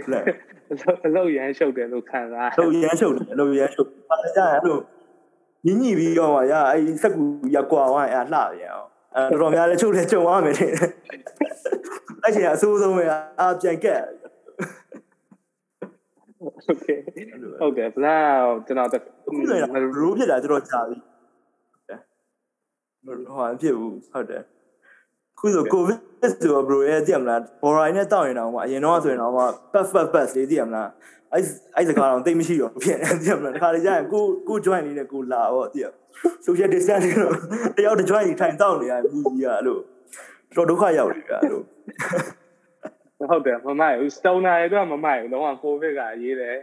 အလုပ်ရမ်းရှုပ်တယ်လို့ခံစားအလုပ်ရမ်းရှုပ်တယ်အလုပ်ရမ်းရှုပ်ပါကြရလို့ညညပြီးတော့မှရအဲ့စက်ကူရကွာဝိုင်းအဲ့လှပြန်အောင်အဲ့တော်တော်များလည်းချုပ်တယ်ကြုံရမယ်တဲ့အဲ့ချိန်အဆိုးဆုံးပဲအာပြန်ကတ် โอเคဟုတ်တယ်ဘလာကျွန်တော်အခုလည်းရိုးဖြစ်တာတော်တော်ကြာပြီဟိုဟာဖြစ်ဘူးဟုတ်တယ်ခုဆိုကိုဗစ်ဆိုတော့ bro ရဲ့သိရမလားဘော်ရိုင်းနဲ့တောက်ရင်တော့မှအရင်တော့ဆိုရင်တော့မှ puff puff puff လေးသိရမလားအဲ့အဲ့စကားတော့တိတ်မရှိတော့ဖြစ်နေသိရမလားတခါလေကြာရင်ကိုကို join လေးနဲ့ကိုလာတော့သိရ social distance တော့တယောက်တ join ထိုင်တောက်နေရဘူးကြီးကအဲ့လိုတော်ဒုက္ခရောက်နေကြအဲ့လို ဟုတ်တယ်မမိုက်ဘူး stoner တွေတော့မမိုက်ဘူးလုံးဝကိုဗစ်ကရေးတယ်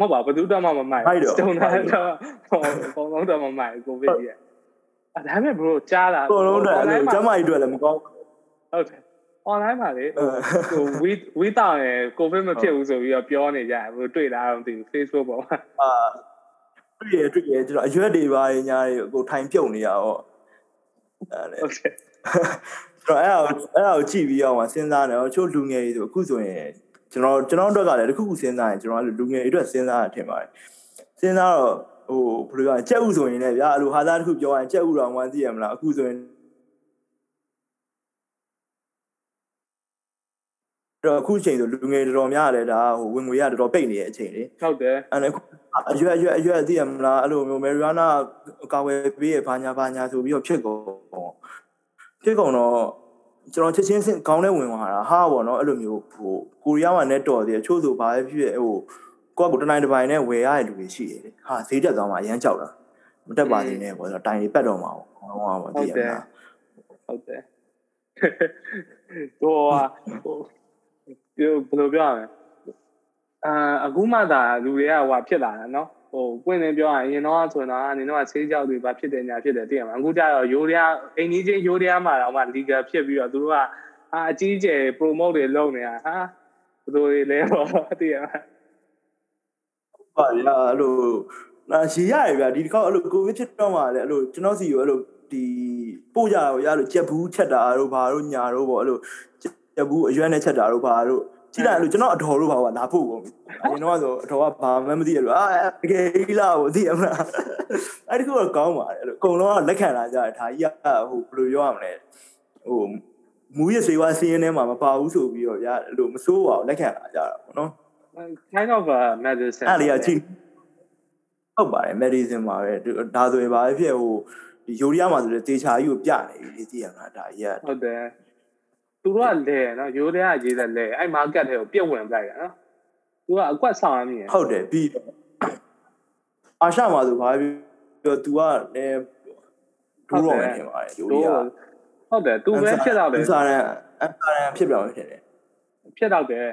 မဟုတ်ပါဘူးဘယ်သူတော့မှမမိုက်ဘူး stoner တော့ဟိုအကုန်လုံးတော့မမိုက်ဘူးကိုဗစ်ကြီးအဲ့ဒါမဲ့ bro ကြားလာအကုန်လုံးတော့အဲ့လိုကျမကြီးတွေ့လည်းမကောင်းဟုတ်တယ် online မှာလေဟို we we တောင်းရယ်ကိုဗစ်မဖြစ်ဘူးဆိုပြီးတော့ပြောနေကြတယ်ဘယ်တွေ့လားတော့မသိဘူး Facebook ပေါ်မှာအာတွေ့ရတွေ့ရကျွန်တော်အရွက်တွေပါညာတွေကိုထိုင်ပြုတ်နေရတော့အဲ့လေဟု တ်ကဲ့တော့အဲ့ဒါအဲ့ဒါကိုကြည့်ပြီးအောင်စဉ်းစားနေတော့ချို့လူငယ်တွေဆိုအခုဆိုရင်ကျွန်တော်ကျွန်တော်တို့ကလည်းတခုခုစဉ်းစားရင်ကျွန်တော်လူငယ်တွေအတွက်စဉ်းစားရထင်ပါတယ်စဉ်းစားတော့ဟိုဘယ်လိုလဲကြက်ဥဆိုရင်လည်းဗျာအဲ့လိုဟာသားတခုပြောရင်ကြက်ဥတော်ဝမ်းသိရမလားအခုဆိုရင်တော့အခုချိန်ဆိုလူငယ်တော်တော်များတယ်ဒါဟိုဝင်ငွေရတော်တော်ပိတ်နေတဲ့အချိန်လေဟုတ်တယ်အဲ့အရွက်အရွက်အရွက်သိရမလားအဲ့လိုမျိုးမယ်ရီယာနာကာဝယ်ပေးရဘာညာဘာညာဆိုပြီးတော့ဖြစ်ကုန် ဖြစ်ကုန်တော့ကျွန်တော်ချက်ချင်းစင်ခေါင်းထဲဝင်သွားတာဟာပေါ့နော်အဲ့လိုမျိုးဟိုကိုရီးယားမှာနဲ့တော်သေးတယ်ချို့ဆိုဘာပဲဖြစ်ဖြစ်ဟိုကိုယ့်ကိုတနိုင်တစ်ပိုင်းနဲ့ဝယ်ရတဲ့လူတွေရှိတယ်ဟာဈေးတက်သွားမှရမ်းကြောက်တာမတက်ပါသေးနဲ့ပေါ့ဆိုတော့တိုင်တွေပတ်တော့မှာပေါ့ဟောင်းဟောင်းပေါ့တည်ရမှာဟုတ်တယ်တော့ဟိုဘယ်လိုပြောရမလဲအာအခုမှသာလူတွေကဟိုဖြစ်လာတာနော် ဟိုပွင့်နေပြောရရင်အရင်တော့ဆိုတော့အနေနဲ့ကဆေးကြောက်တွေဘာဖြစ်တယ်ညာဖြစ်တယ်သိရမှာအခုကျတော့ယိုရီးယားအိမ်ကြီးချင်းယိုရီးယားမှာတော့မှ legal ဖြစ်ပြီးတော့သူတို့ကအာအကြီးကျယ် promote တွေလုပ်နေတာဟာဘယ်လိုတွေလဲပေါ့သိရမှာပါရအဲ့လိုနာရှိရရဗျာဒီတစ်ခေါက်အဲ့လိုကိုဗစ်ဖြစ်တော့မှလည်းအဲ့လိုကျွန်တော်စီကိုအဲ့လိုဒီပို့ကြတော့ရအဲ့လိုကြက်ဘူးချက်တာတို့ဘာတို့ညာတို့ပေါ့အဲ့လိုကြက်ဘူးအရွက်နဲ့ချက်တာတို့ဘာတို့ ကြည့်လိုက်လို့ကျွန်တော်အတော်လို့ပါကလာဖို့ကုန်ပြီအရင်တော့ဆိုအတော်ကဘာမှမသိရလို့အာတကယ်ကြီးလားကိုသိရမလားအဲ့ဒီကတော့ကောင်းပါတယ်အဲ့လိုအကုန်လုံးကလက်ခံလာကြတယ်ဒါကြီးကဟိုဘယ်လိုပြောရမလဲဟိုမူရစေဝါစီးရင်ထဲမှာမပါဘူးဆိုပြီးတော့ဗျာအဲ့လိုမစိုးပါဘူးလက်ခံလာကြတာပေါ့နော် kind of a medicine အဲ့ဒီအချင်းဟုတ်ပါတယ် medicine ပါပဲဒါဆိုရင်ဘာဖြစ်ဟိုဒီယူရီးယားမှာဆိုတဲ့တေချာကြီးကိုပြနေပြီသိရမှာဒါကြီးကဟုတ်တယ် သူတို့ကလဲနော်ရိုးတဲ့ကရေးတဲ့လဲအဲ့ market ထဲကိုပြက်ဝင်လိုက်တာနော်သူကအကွက်ဆောင်ရမြင်ဟုတ်တယ်ပြီးအာရှမှာဆိုဘာပြောသူကအဲဒူးရောနေပါတယ်ရိုးရီးယားဟုတ်တယ်သူပဲဖြစ်တော့တယ်အစားရန်အစားရန်ဖြစ်ပြောင်းဖြစ်တယ်ဖြစ်တော့တယ်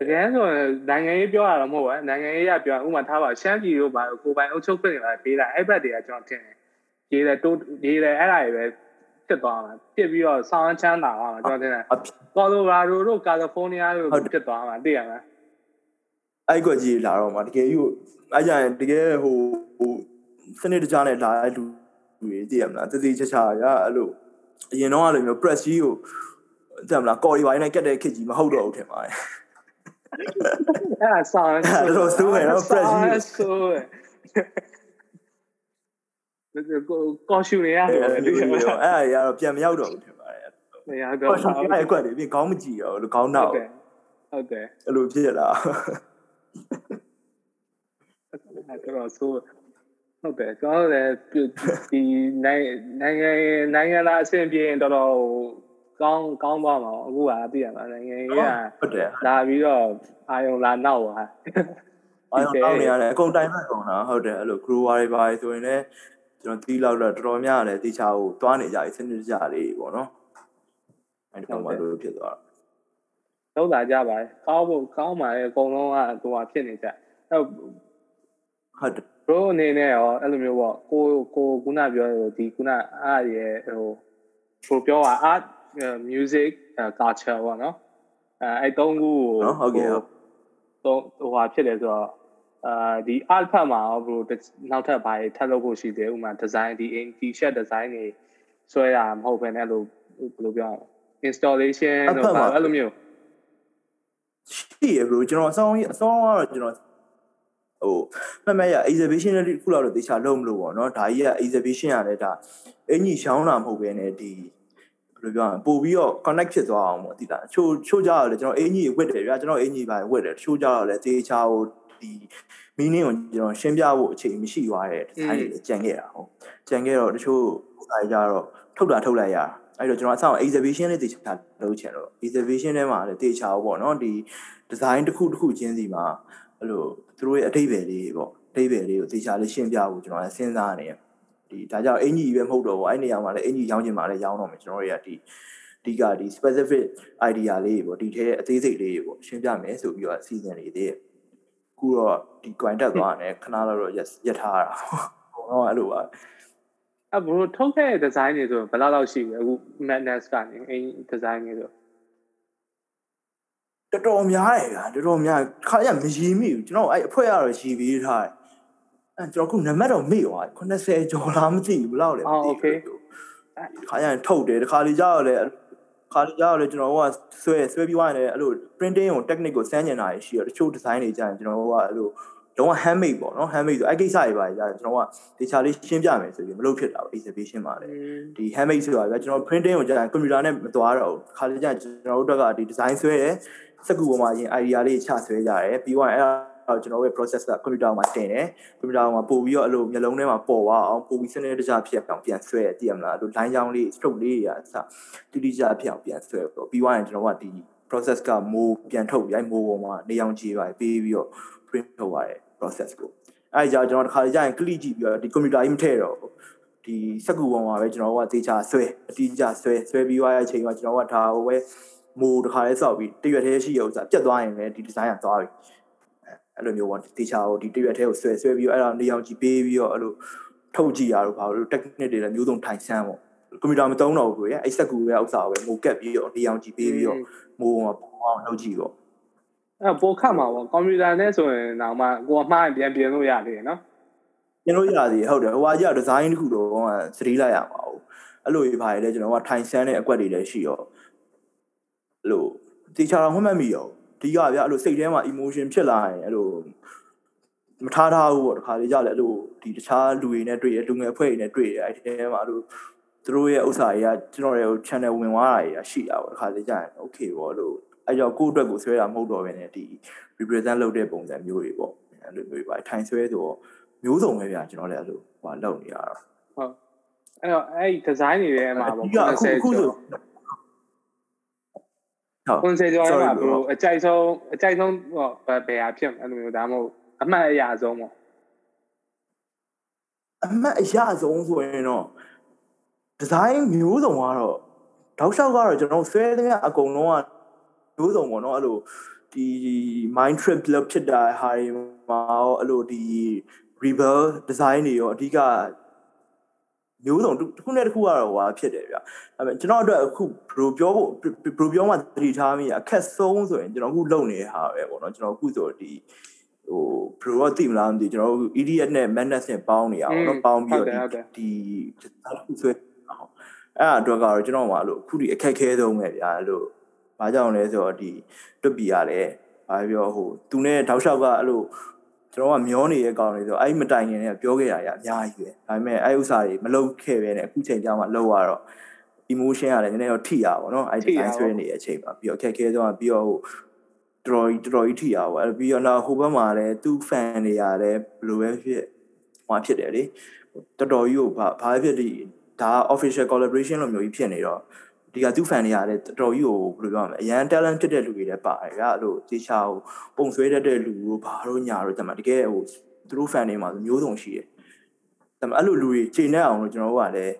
တကယ်ဆိုနိုင်ငံရေးပြောရတော့မဟုတ်ဘူးနိုင်ငံရေးကပြောဥမာထားပါရှမ်းပြည်တို့ဘာကိုပိုင်အုပ်ချုပ်ခွင့်တွေပေးတာအဲ့ဘက်တွေကကျွန်တော်ထင်တယ်ရေးတယ်တိုးရေးတယ်အဲ့ဒါတွေပဲ ဖြစ်သွားမှာဖြစ်ပြီးတော့ဆောင်းချမ်းသာသွားမှာကျွန်တော်ထင်တယ်ကော်လိုရာဒိုတို့ကာလီဖိုးနီးယားတို့ဖြစ်သွားမှာသိရမလားအဲ့ကွက်ကြီးလာတော့မှာတကယ်ယူအဲ့ကြရင်တကယ်ဟိုဟိုစနစ်တကျနဲ့လာတဲ့လူတွေသိရမလားတတိချာချာရအဲ့လိုအရင်တော့အဲ့လိုမျိုး press ကြီးကိုသိရမလားကော်ရီဝိုင်းနဲ့ကက်တဲ့ခစ်ကြီးမဟုတ်တော့ဘူးထင်ပါတယ်အဲ့ဒါဆောင်းအဲ့တော့ဆိုးရတော့ press ကြီးဆိုးကို ကောရှူနေရတယ်အဲ့ဒါကြီးကတော့ပြန်မရောက်တော့ဘူးထင်ပါတယ်မရောက်တော့ဘူးအဲ့အကွက်တွေပြင်ခေါင်းမကြည့်တော့လို့ခေါင်းနောက်ဟုတ်တယ်အဲ့လိုဖြစ်လာအဲ့တော့ဆိုဟုတ်တယ်ကျွန်တော်လည်းဒီနိုင်ငံနိုင်ငံသားအဆင်ပြေရင်တော်တော်ကောင်းကောင်းသွားမှာအခုကသိရမှာနိုင်ငံကြီးကဟုတ်တယ်လာပြီးတော့အာယုံလာနောက်ပါအာယုံနောက်နေရတယ်အကုန်တိုင်ဖက်ကုန်တာဟုတ်တယ်အဲ့လို grower တွေပါဆိုရင်လည်း ကျွန်တော်တီးလောက်တော့တော်တော်များတယ်တေချာကိုသွားနေကြပြီစနစ်ကြလေးပေါ့နော်အဲ့ဒီပုံမှာလို့ဖြစ်သွားတော့လောက်လာကြပါကောင်းဖို့ကောင်းပါလေအကုန်လုံးကဟိုဟာဖြစ်နေကြအဲ့ဟုတ်တယ် bro အနေနဲ့ရောအဲ့လိုမျိုးပေါ့ကိုကိုခုနပြောဒီခုနအားရဲ့ဟို pro ပြောတာ art music culture ပေါ့နော်အဲအဲ့သုံးခုကိုဟုတ်ကဲ့ဟုတ်တော့ဟိုဟာဖြစ်တယ်ဆိုတော့ အာဒီ art ဖတ်မှာရော bro နောက်ထပ်ဘာတွေထပ်လုပ်ဖို့ရှိသေးဥမာ design ဒီ t-shirt design တွေဆွဲတာမဟုတ်ဘဲနဲ့အဲ့လိုဘယ်လိုပြော installation တို့ဘာအဲ့လိုမျိုးရှိရ bro ကျွန်တော်အဆောင်အဆောင်ကတော့ကျွန်တော်ဟိုမှတ်မှတ်ရ exhibition လေးခုလောက်တော့တေချာလုံးမလို့ပေါ့နော်ဒါကြီးက exhibition ရတယ်ဒါအင်ကြီးရှောင်းတာမဟုတ်ဘဲနဲ့ဒီဘယ်လိုပြောရမလဲပို့ပြီးတော့ connect ဖြစ်သွားအောင်ပေါ့ဒီလားချိုးချိုးကြရတယ်ကျွန်တော်အင်ကြီးဝတ်တယ်ဗျာကျွန်တော်အင်ကြီးပါဝတ်တယ်ချိုးကြတော့လေတေချာဟို ဒီ meaning ကိုကျွန်တော်ရှင်းပြဖို့အချိန်မရှိသွားတဲ့ design တွေကြံခဲ့တာဟုတ်ကြံခဲ့တော့တချို့ဟာကြတော့ထုတ်တာထုတ်လိုက်ရအဲ့တော့ကျွန်တော်အဆောင် exhibition လေးတေချာလုပ်ချင်တော့ exhibition ထဲမှာလည်းတေချာပေါ့နော်ဒီ design တစ်ခုတစ်ခုချင်းစီမှာအဲ့လိုသူတို့ရဲ့အထိပ္ပယ်လေးပေါ့အထိပ္ပယ်လေးကိုတေချာလေးရှင်းပြဖို့ကျွန်တော်လည်းစဉ်းစားနေတယ်ဒီဒါကြောင့်အင်ကြီးပဲမဟုတ်တော့ဘူးအဲ့နေရာမှာလည်းအင်ကြီးရောင်းချင်မှလည်းရောင်းတော့မယ်ကျွန်တော်တို့ကဒီဒီကဒီ specific idea လေးပေါ့ဒီထဲအသေးစိတ်လေးပေါ့ရှင်းပြမယ်ဆိုပြီးတော့အစီအစဉ်လေးတွေ ခုတော့ဒီ coin တက်သွားတယ်ခဏတော့ရထားတာဟောအဲ့လိုပါအဘလို့ထုတ်ခဲ့တဲ့ design တွေဆိုဘယ်လောက်လောက်ရှိလဲအခု madness ကနေအင်း design တွေဆိုတော်တော်များတယ်ဗျာတော်တော်များခါရမရည်မိဘူးကျွန်တော်အဲ့အဖွဲရတော့ရည်ပြီးထားတယ်အဲ့ကျွန်တော်ခုနံပါတ်တော့မေ့သွား80ကျော်လားမသိဘူးဘယ်လောက်လဲမသိဘူးခါရထုတ်တယ်တခါလေကြောက်လဲ ခါလေကြောက်လဲကျွန်တော်ကဆွဲဆွဲပြီးွားနေတယ်အဲ့လို printing ကို technique ကိုစမ်းကျင်တာရှိရတချို့ design တွေကြာရင်ကျွန်တော်ကအဲ့လိုလုံးဝ handmade ပေါ့နော် handmade ဆိုအဲ့ကိစ္စတွေပါကြာကျွန်တော်ကတေချာလေးရှင်းပြမယ်ဆိုပြီးမလုပ်ဖြစ်တာပေါ့ exhibition မှာလေဒီ handmade ဆိုတာဗျာကျွန်တော် printing ကိုကြာရင် computer နဲ့မသွားတော့ဘူးခါလေကြာကျွန်တော်တို့ကဒီ design ဆွဲတယ်စက်ကူပေါ်မှာရင် idea လေးချဆွဲကြတယ်ပြီးတော့အဲ့ ဒါကျွန်တော်ရဲ့ process က computer မှာတင်တယ် computer မှာပို့ပြီးတော့အဲ့လိုမျိုးလုံးထဲမှာပေါ်သွားအောင်ပို့ပြီးစနစ်တကျဖြစ်အောင်ပြန်ဆွဲရတည်ရမလားအဲ့လို line ချောင်းလေး stroke လေးတွေအစတိတိကျဖြစ်အောင်ပြန်ဆွဲပြီးပြီးသွားရင်ကျွန်တော်ကဒီ process ကမိုးပြန်ထုတ်ရိုက်မိုးပေါ်မှာနေအောင်ကြည့်ပါပေးပြီးတော့ print ထုတ်ရတဲ့ process ကိုအဲ့ကြောင့်ကျွန်တော်တစ်ခါကြာရင် click ကြည့်ပြီးတော့ဒီ computer ကြီးမထည့်တော့ဒီစက်ကူပေါ်မှာပဲကျွန်တော်ကသေချာဆွဲအတိအကျဆွဲဆွဲပြီးသွားတဲ့အချိန်မှာကျွန်တော်ကဒါဟိုပဲမိုးတစ်ခါလေးစောက်ပြီးတရွက်သေးရှိရဥစားပြတ်သွားရင်လည်းဒီ design ကသွားပြီ အဲ့လိုမျိုးပေါ့တေချာကိုဒီတရွက်သေးကိုဆွဲဆွဲပြီးတော့အဲ့ဒါနေအောင်ကြည့်ပေးပြီးတော့အဲ့လိုထုတ်ကြည့်ရတော့ဘာလို့ technique တွေလည်းမျိုးစုံထိုင်ဆန်းပေါ့ကွန်ပျူတာမသုံးတော့ဘူးကွယ်အဲ့စက်ကူရဲ့ဥစားကိုပဲမိုးကက်ပြီးတော့နေအောင်ကြည့်ပေးပြီးတော့မိုးပေါ်မှာပုံအောင်လုပ်ကြည့်ပေါ့အဲ့ပိုခတ်မှာပေါ့ကွန်ပျူတာနဲ့ဆိုရင်တော့မှကိုအမှားပြန်ပြင်လို့ရသေးတယ်နော်ပြင်လို့ရသေးဟုတ်တယ်ဟိုဟာကြီးကဒီဇိုင်းတစ်ခုတော့စတီးလိုက်ရမှာဟုတ်အဲ့လိုကြီးပါတယ်လေကျွန်တော်ကထိုင်ဆန်းတဲ့အကွက်တွေလည်းရှိရောအဲ့လိုတေချာတော့မှတ်မှတ်မိရော ဒီကဗျာအဲ့လိုစိတ်ထဲမှာ emotion ဖြစ်လာရင်အဲ့လိုမထားထားဘူးပေါ့တခါလေကြလဲအဲ့လိုဒီတခြားလူတွေနဲ့တွေ့ရလူငယ်အဖွဲ့တွေနဲ့တွေ့ရအဲ့ဒီထဲမှာအဲ့လိုသူတို့ရဲ့ဥစ္စာတွေကကျွန်တော်ရဲ့ channel ဝင်သွားတာတွေရှိတာပေါ့တခါလေကြရင် okay ပေါ့လို့အဲ့ကြောင့်ကိုယ့်အတွက်ကိုဆွဲတာမဟုတ်တော့ဘဲနဲ့ဒီ represent လုပ်တဲ့ပုံစံမျိုးတွေပေါ့အဲ့လိုမျိုးပါထိုင်ဆွဲဆိုတော့မျိုးစုံပဲဗျာကျွန်တော်လည်းအဲ့လိုဟိုလုပ်နေရတာဟုတ်အဲ့တော့အဲ့ဒီ design တွေထဲမှာပေါ့အခုအခုဆိုဟုတ် ကွန်ဆယ်ကျော်မှာဘရိုအကြိုက်ဆုံးအကြိုက်ဆုံးဟောဘယ်ဟာဖြစ်အဲ့လိုမျိုးဒါမှမဟုတ်အမှတ်အရဆုံးပေါ့အမှတ်အရဆုံးဆိုရင်တော့ဒီဇိုင်းမျိုးစုံကတော့တောက်လျှောက်ကတော့ကျွန်တော်ဆွဲသမျှအကုန်လုံးကမျိုးစုံပေါ့နော်အဲ့လိုဒီ mind trip လောက်ဖြစ်တာဟာတွေမှာအဲ့လိုဒီ rebel design တွေရောအဓိက မျိုးစုံတစ်ခုနဲ့တစ်ခုကတော့ဟွာဖြစ်တယ်ဗျ။အဲကျွန်တော်အတွက်အခုဘယ်လိုပြောဖို့ဘယ်လိုပြောမှသတိထားမိအခက်ဆုံးဆိုရင်ကျွန်တော်အခုလုပ်နေတဲ့ဟာပဲပေါ့နော်ကျွန်တော်အခုဆိုဒီဟိုဘယ်လိုသိမလားမသိကျွန်တော်တို့ idiot နဲ့ madness နဲ့ပေါင်းနေရအောင်နော်ပေါင်းပြီးတော့ဒီဒီဆွဲအောင်အဲ့အအတွက်ကတော့ကျွန်တော်ကလို့အခုဒီအခက်ခဲဆုံးပဲဗျာလို့ဘာကြောင့်လဲဆိုတော့ဒီတွတ်ပီရတယ်ဘာပြောဟိုသူနဲ့တောက်လျှောက်ကအဲ့လို ကျွန်တော်ကမျောနေတဲ့ကောင်တွေဆိုအဲ့မတိုင်ခင်နဲ့ပြောခဲ့ရရအများကြီးပဲဒါပေမဲ့အဲ့ဥစ္စာတွေမလုပ်ခဲ့ပဲနဲ့အခုချိန်ကျမှလုပ်ရတော့ emotion ရတယ်နည်းနည်းတော့ထိရပါတော့အဲ့ဒီ design ဆွဲနေတဲ့အချိန်မှာပြီးတော့အခက်ခဲဆုံးကပြီးတော့ဟိုတော်တော်တော်ကြီးထိရပါအဲ့ပြီးတော့နောက်ဟိုဘက်မှာလည်းသူ့ fan တွေရတယ်ဘယ်လိုပဲဖြစ်ဟောဖြစ်တယ်လေတော်တော်ကြီးကိုဘာဘာဖြစ်ဒီဒါ official collaboration လို့မျိုးကြီးဖြစ်နေတော့ ဒီကသူ့ fan တွေကလည်းတော်တော်ကြီးကိုဘယ်လိုပြောရမလဲအရန် talent ဖြစ်တဲ့လူတွေလည်းပါတယ်ဗျာအဲ့လိုတေချာကိုပုံဆွဲတတ်တဲ့လူတို့ဘာလို့ညာတို့တမတကယ်ဟိုသူတို့ fan တွေမှာမျိုးစုံရှိတယ်တမအဲ့လိုလူတွေချိန်နေအောင်လို့ကျွန်တော်တို့ကလည်း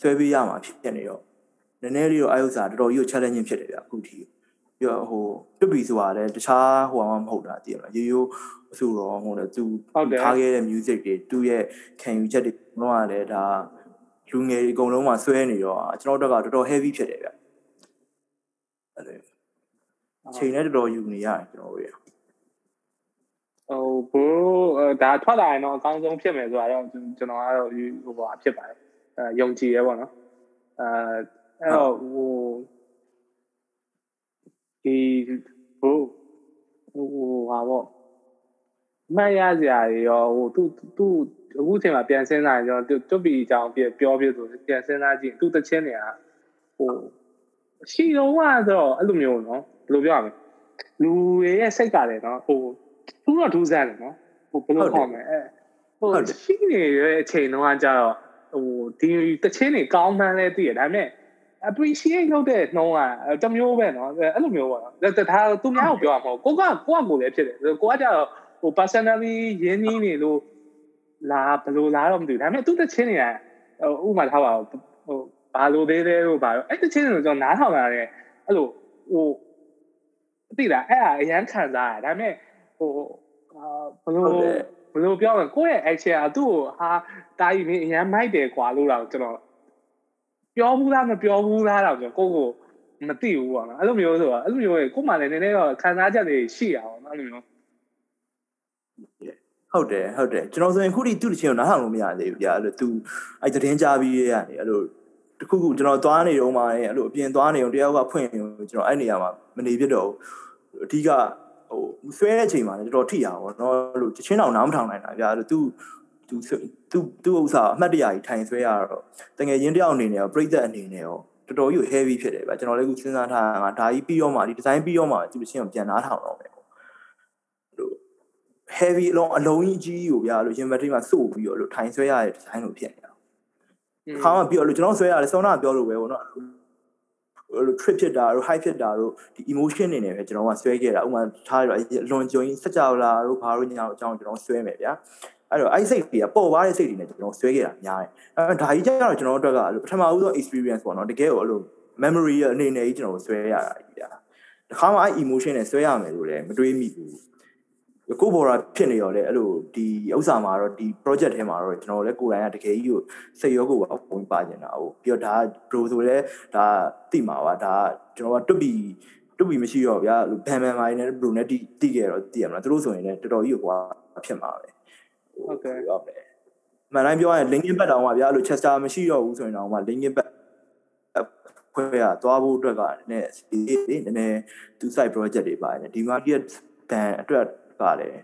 ဆွဲပေးရမှာဖြစ်နေတော့နည်းနည်းလေးတော့အယုစာတော်တော်ကြီးကို challenging ဖြစ်တယ်ဗျာအခုထိပြီးတော့ဟိုတွတ်ပြီဆိုတာလည်းတခြားဟိုမှမဟုတ်တာတည်ရမလားရိုးရိုးအဆူတော့ဟိုလေသူထားခဲ့တဲ့ music တွေသူ့ရဲ့ခံယူချက်တွေတော့ကလည်းဒါ လူငယ်အကုန်လုံးမှာဆွဲနေတော့ကျွန်တော်တို့ကတော်တော် heavy ဖြစ်တယ်ဗျအဲ့လိုချိန်နဲ့တော်တော်ယူနေရတယ်ကျွန်တော်တို့ရဟိုဘိုးဒါထွက်လာရင်တော့အကောင်းဆုံးဖြစ်မယ်ဆိုတာတော့ကျွန်တော်ကတော့ဟိုပါဖြစ်ပါတယ်အဲယုံကြည်ရဲပေါ့နော်အဲအဲ့တော့ဟိုဒီဟိုဟိုဟာပေါ့မှတ်ရစရာတွေရောဟိုသူသူ အခုချိန်မှာပြန်စဉ်းစားရင်ကျွန်တော်တွတ်ပီအကြောင်းပြောပြဆိုပြန်စဉ်းစားကြည့်သူတချင်းတွေကဟိုရှိတော့ကတော့အဲ့လိုမျိုးနော်ဘယ်လိုပြောရမလဲလူတွေရဲ့စိတ်ကလည်းနော်ဟိုသူတော့ထူးဆန်းတယ်နော်ဟိုဘယ်လိုခေါ်မလဲအဲဟိုရှိနေတဲ့အချိန်တုန်းကကြတော့ဟိုဒီတချင်းတွေကောင်းမှန်းလဲသိရဒါပေမဲ့ appreciate လုပ်တဲ့နှုံးကတမျိုးပဲเนาะအဲ့လိုမျိုးပေါ့နော်ဒါသူများကိုပြောရမှာကိုကကိုကကိုလည်းဖြစ်တယ်ကိုကကြတော့ဟို personally ရင်းနှီးနေလို့ လာဘယ်လိုလာတော့မသိဘူးဒါပေမဲ့သူ့တချင်းတွေကဟိုဥမာထားပါဟိုဘာလို့သေးသေးလို့ဘာလို့အဲ့တချင်းတွေကိုကျွန်တော်နားထောင်လာတယ်အဲ့လိုဟိုသိလားအဲ့ဒါအရန်ခံစားရဒါပေမဲ့ဟိုဘယ်လိုဘယ်လိုပြောလဲကိုယ့်ရဲ့ action အသူ့ကိုဟာတာကြီးမင်းအရန်မိုက်တယ်ကွာလို့တော့ကျွန်တော်ပြောဘူးလားမပြောဘူးလားတော့ကျွန်တော်ကိုယ့်ကိုမသိဘူးပေါ့နော်အဲ့လိုမျိုးဆိုတော့အဲ့လိုမျိုးကို့မှလည်းနည်းနည်းတော့ခံစားချက်တွေရှိရအောင်အဲ့လိုမျိုး ဟုတ်တယ်ဟုတ်တယ်ကျွန်တော်ဆိုရင်ခုထိသူ့တချင်ကိုနားထောင်လို့မရသေးဘူးဗျာအဲ့လိုသူအဲ့သတင်းကြားပြီးရတယ်အဲ့လိုတခုခုကျွန်တော်သွားနေတော့မှအဲ့လိုအပြင်သွားနေတော့တယောက်ကဖွင့်ရင်ကျွန်တော်အဲ့နေရာမှာမနေဖြစ်တော့ဘူးအဓိကဟိုဆွဲတဲ့အချိန်မှာလည်းတော်တော်ထိရပါတော့အဲ့လိုတချင်းတောင်နားမထောင်နိုင်တာဗျာအဲ့လိုသူသူသူသူဥစ္စာအမှတ်တရကြီးထိုင်ဆွဲရတော့တကယ်ရင်းတယောက်အနေနဲ့ရောပြိသက်အနေနဲ့ရောတော်တော်ကြီး heavy ဖြစ်တယ်ဗျာကျွန်တော်လည်းခုစဉ်းစားထားတာကဒါကြီးပြီးတော့မှဒီ design ပြီးတော့မှသူတချင်းကိုပြန်နားထောင်တော့မယ် heavy အလုံးအလုံးကြီးကိုဗျာလို့ရင်ဘတ်ထိမှာစို့ပြီးတော့လို့ထိုင်ဆွဲရတဲ့ design လို့ဖြစ်နေတာ။ခါမှပြီးတော့လို့ကျွန်တော်ဆွဲရတယ်စောနာပြောလို့ပဲဗောနော်။လို့ trip ဖြစ်တာတို့ high ဖြစ်တာတို့ဒီ emotion နေနေပဲကျွန်တော်ကဆွဲခဲ့တာဥမာထားရတော့အလွန်ကြုံရင်စက်ကြောလာတို့ဘာလို့ညာအကြောင်းကျွန်တော်ဆွဲမယ်ဗျာအဲ့တော့အဲ့စိတ်တွေကပေါ်သွားတဲ့စိတ်တွေနဲ့ကျွန်တော်ဆွဲခဲ့တာများတယ်အဲ့ဒါကြီးကျတော့ကျွန်တော်တို့အတွက်ကပထမဦးဆုံး experience ပေါ့နော်တကယ်ကိုအဲ့လို memory အနေနဲ့ကြီးကျွန်တော်ဆွဲရတာကြီးဗျာတခါမှအဲ့ emotion နဲ့ဆွဲရမယ်လို့လည်းမတွေးမိဘူး ကိုဘော်ရာဖြစ်နေရောလေအဲ့လိုဒီဥစ္စာမှာတော့ဒီ project ထဲမှာတော့ကျွန်တော်လည်းကိုယ်တိုင်ကတကယ်ကြီးကိုစိတ်ရောကိုယ်ပါဝင်ပါနေတာဟုတ်ပြီးတော့ဒါ bro ဆိုလဲဒါတိမှာပါဒါကျွန်တော်ကတွတ်ပြီးတွတ်ပြီးမရှိတော့ဗျာဘန်ဘန်မိုင်းနဲ့ bro နဲ့တိတိခဲ့တော့တိရမလားသူတို့ဆိုရင်လည်းတော်တော်ကြီးကိုကွာဖြစ်မှာပဲဟုတ်ကဲ့ဟုတ်တယ်မှန်တိုင်းပြောရရင် linkin back တောင်မှဗျာအဲ့လို chester မရှိတော့ဘူးဆိုရင်တောင်မှ linkin back ခွဲရသွားဖို့အတွက်ကနည်းနည်းနည်းနည်းသူ side project တွေပါတယ်ဒီ market ဘန်အတွက် ကလည်း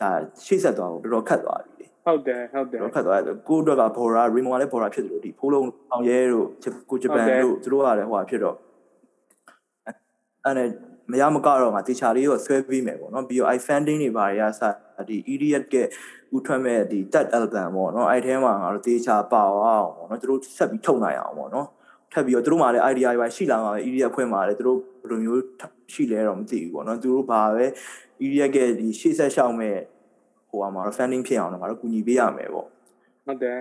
ဒါရှေ့ဆက်သွားဖို့တော်တော်ခက်သွားပြီဟုတ်တယ်ဟုတ်တယ်တော့ခက်သွားတယ်ကိုအတွက်ကဘော်ရာရီမိုကလည်းဘော်ရာဖြစ်တယ်လို့ဒီဖိုးလုံးအောင်ရဲတို့ကိုဂျပန်တို့သူတို့ကလည်းဟိုဟာဖြစ်တော့အဲ့နဲ့မရမကတော့ငါတေချာလေးကိုဆွဲပေးမယ်ပေါ့နော်ပြီးတော့ i funding တွေဘာတွေကစဒီ idiot ကဥထွက်မဲ့ဒီ tat album ပေါ့နော်အဲ့ထဲမှာငါတို့တေချာပါအောင်ပေါ့နော်သူတို့ဆက်ပြီးထုတ်နိုင်အောင်ပေါ့နော်ထပ်ပြီးတော့သူတို့မှလည်း idea တွေရှိလာမှာပဲ idiot ဖွင့်မှာလည်းသူတို့ဘယ်လိုမျိုးရှိလဲတော့မသိဘူးပေါ့နော်သူတို့ဘာပဲ idiot ကဒီရှေ့ဆက်ရှောက်မဲ့ဟိုမှာ funding ဖြစ်အောင်တော့ငါတို့ကူညီပေးရမယ်ပေါ့ဟုတ်တယ်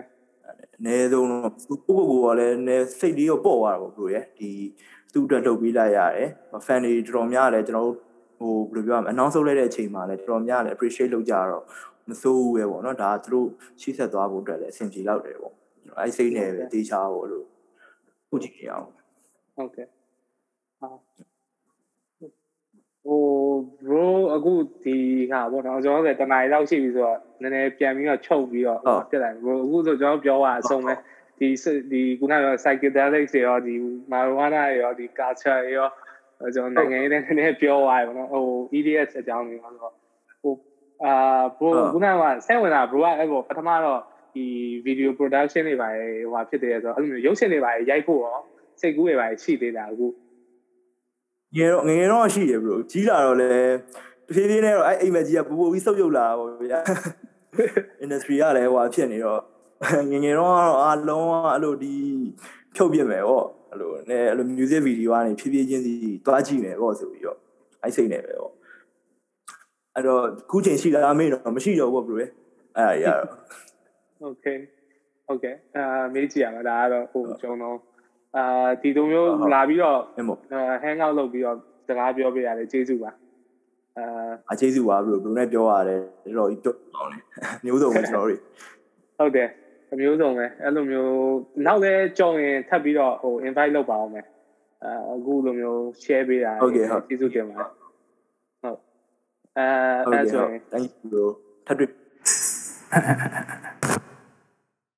အနည်းဆုံးတော့ကိုကိုကိုကလည်းနည်းစိတ်လေးတော့ပေါ့သွားတာပေါ့ဘရိုရဲ့ဒီသူ့အတွက်လုပ်ပေးလိုက်ရတယ် fan တွေတော်တော်များလည်းကျွန်တော်တို့ဟိုဘယ်လိုပြောရမလဲ announce လုပ်လိုက်တဲ့အချိန်မှာလည်းတော်တော်များလည်း appreciate လုပ်ကြတော့မစိုးဘူးပဲပေါ့နော်ဒါသူတို့ရှိဆက်သွားဖို့အတွက်လည်းအဆင်ပြေလောက်တယ်ပေါ့အဲ့စိတ်နဲ့ပဲတေးချာဖို့လို့ခုကြည့်ရအောင်ဟုတ်ကဲ့ဟာဟို bro အခုဒီဟာပေါ့နော်ကျွန်တော်တို့တနားရီလောက်ရှိပြီဆိုတော့နည်းနည်းပြန်ပြီးတော့ချုပ်ပြီးတော့တက်လာ bro အခုဆိုကျွန်တော်ပြောတာအဆုံးပဲဒီဒီခုနက psychedelics တွေရောဒီ marijuana တွေရောဒီ culture တွေရောကျွန်တော်နိုင်ငံရေးနဲ့နည်းနည်းပြောသွားပြီပေါ့နော်ဟို EDS အကြောင်းတွေဆိုတော့ဟိုအာ bro ခုနကဆက်ဝင်တာ bro ကအဲ့ပေါ်ပထမတော့ဒီ video production တွေပါဟိုဟာဖြစ်တယ်ဆိုတော့အဲ့လိုမျိုးရုပ်ရှင်တွေပါရိုက်ဖို့ရောစိတ်ကူးတွေပါရှိသေးတာအခု ငယ်တော့ငယ်တော့ရှိတယ် bro ကြီးလာတော့လဲတဖြည်းဖြည်းနဲ့တော့အဲ့အိမ်မက်ကြီးကပူပူပြီးဆုပ်ယုပ်လာတာပေါ့ဗျာ industry ကလည်းဟိုဖြစ်နေတော့ငငယ်တော့အားလုံးကအဲ့လိုဒီဖြုတ်ပြမယ်ပေါ့အဲ့လိုနဲ့အဲ့လို music video ကနေဖြည်းဖြည်းချင်းစီတွားကြည့်မယ်ပေါ့ဆိုပြီးတော့အဲ့စိတ်နဲ့ပဲပေါ့အဲ့တော့ခုချိန်ရှိလားမေးတော့မရှိတော့ဘူး bro အဲ့ဒါရတော့ Okay Okay အာမေးကြည့်ရမှာဒါကတော့ဟိုကျွန်တော် အာဒီလိုမျိုးလာပြီးတော့အာ hang out လုပ်ပြီးတော့စကားပြောပေးရတယ်ကျေးဇူးပါအာအကျေးဇူးပါဘရိုဘရိုနဲ့ပြောရတယ်တော်တော်ကြီးပြောအောင်လေမျိုးစုံပဲကျွန်တော်တို့ဟုတ်တယ်အမျိုးစုံပဲအဲ့လိုမျိုးနောက်လည်းကြောင်ရင်ထပ်ပြီးတော့ဟို invite လုပ်ပါအောင်မယ်အာအခုလိုမျိုး share ပေးတာကျေးဇူးတင်ပါတယ်ဟုတ်အဲဟုတ်အဲကဲ့ဆိုဟုတ်ရင် thank you bro ထပ်တွေ့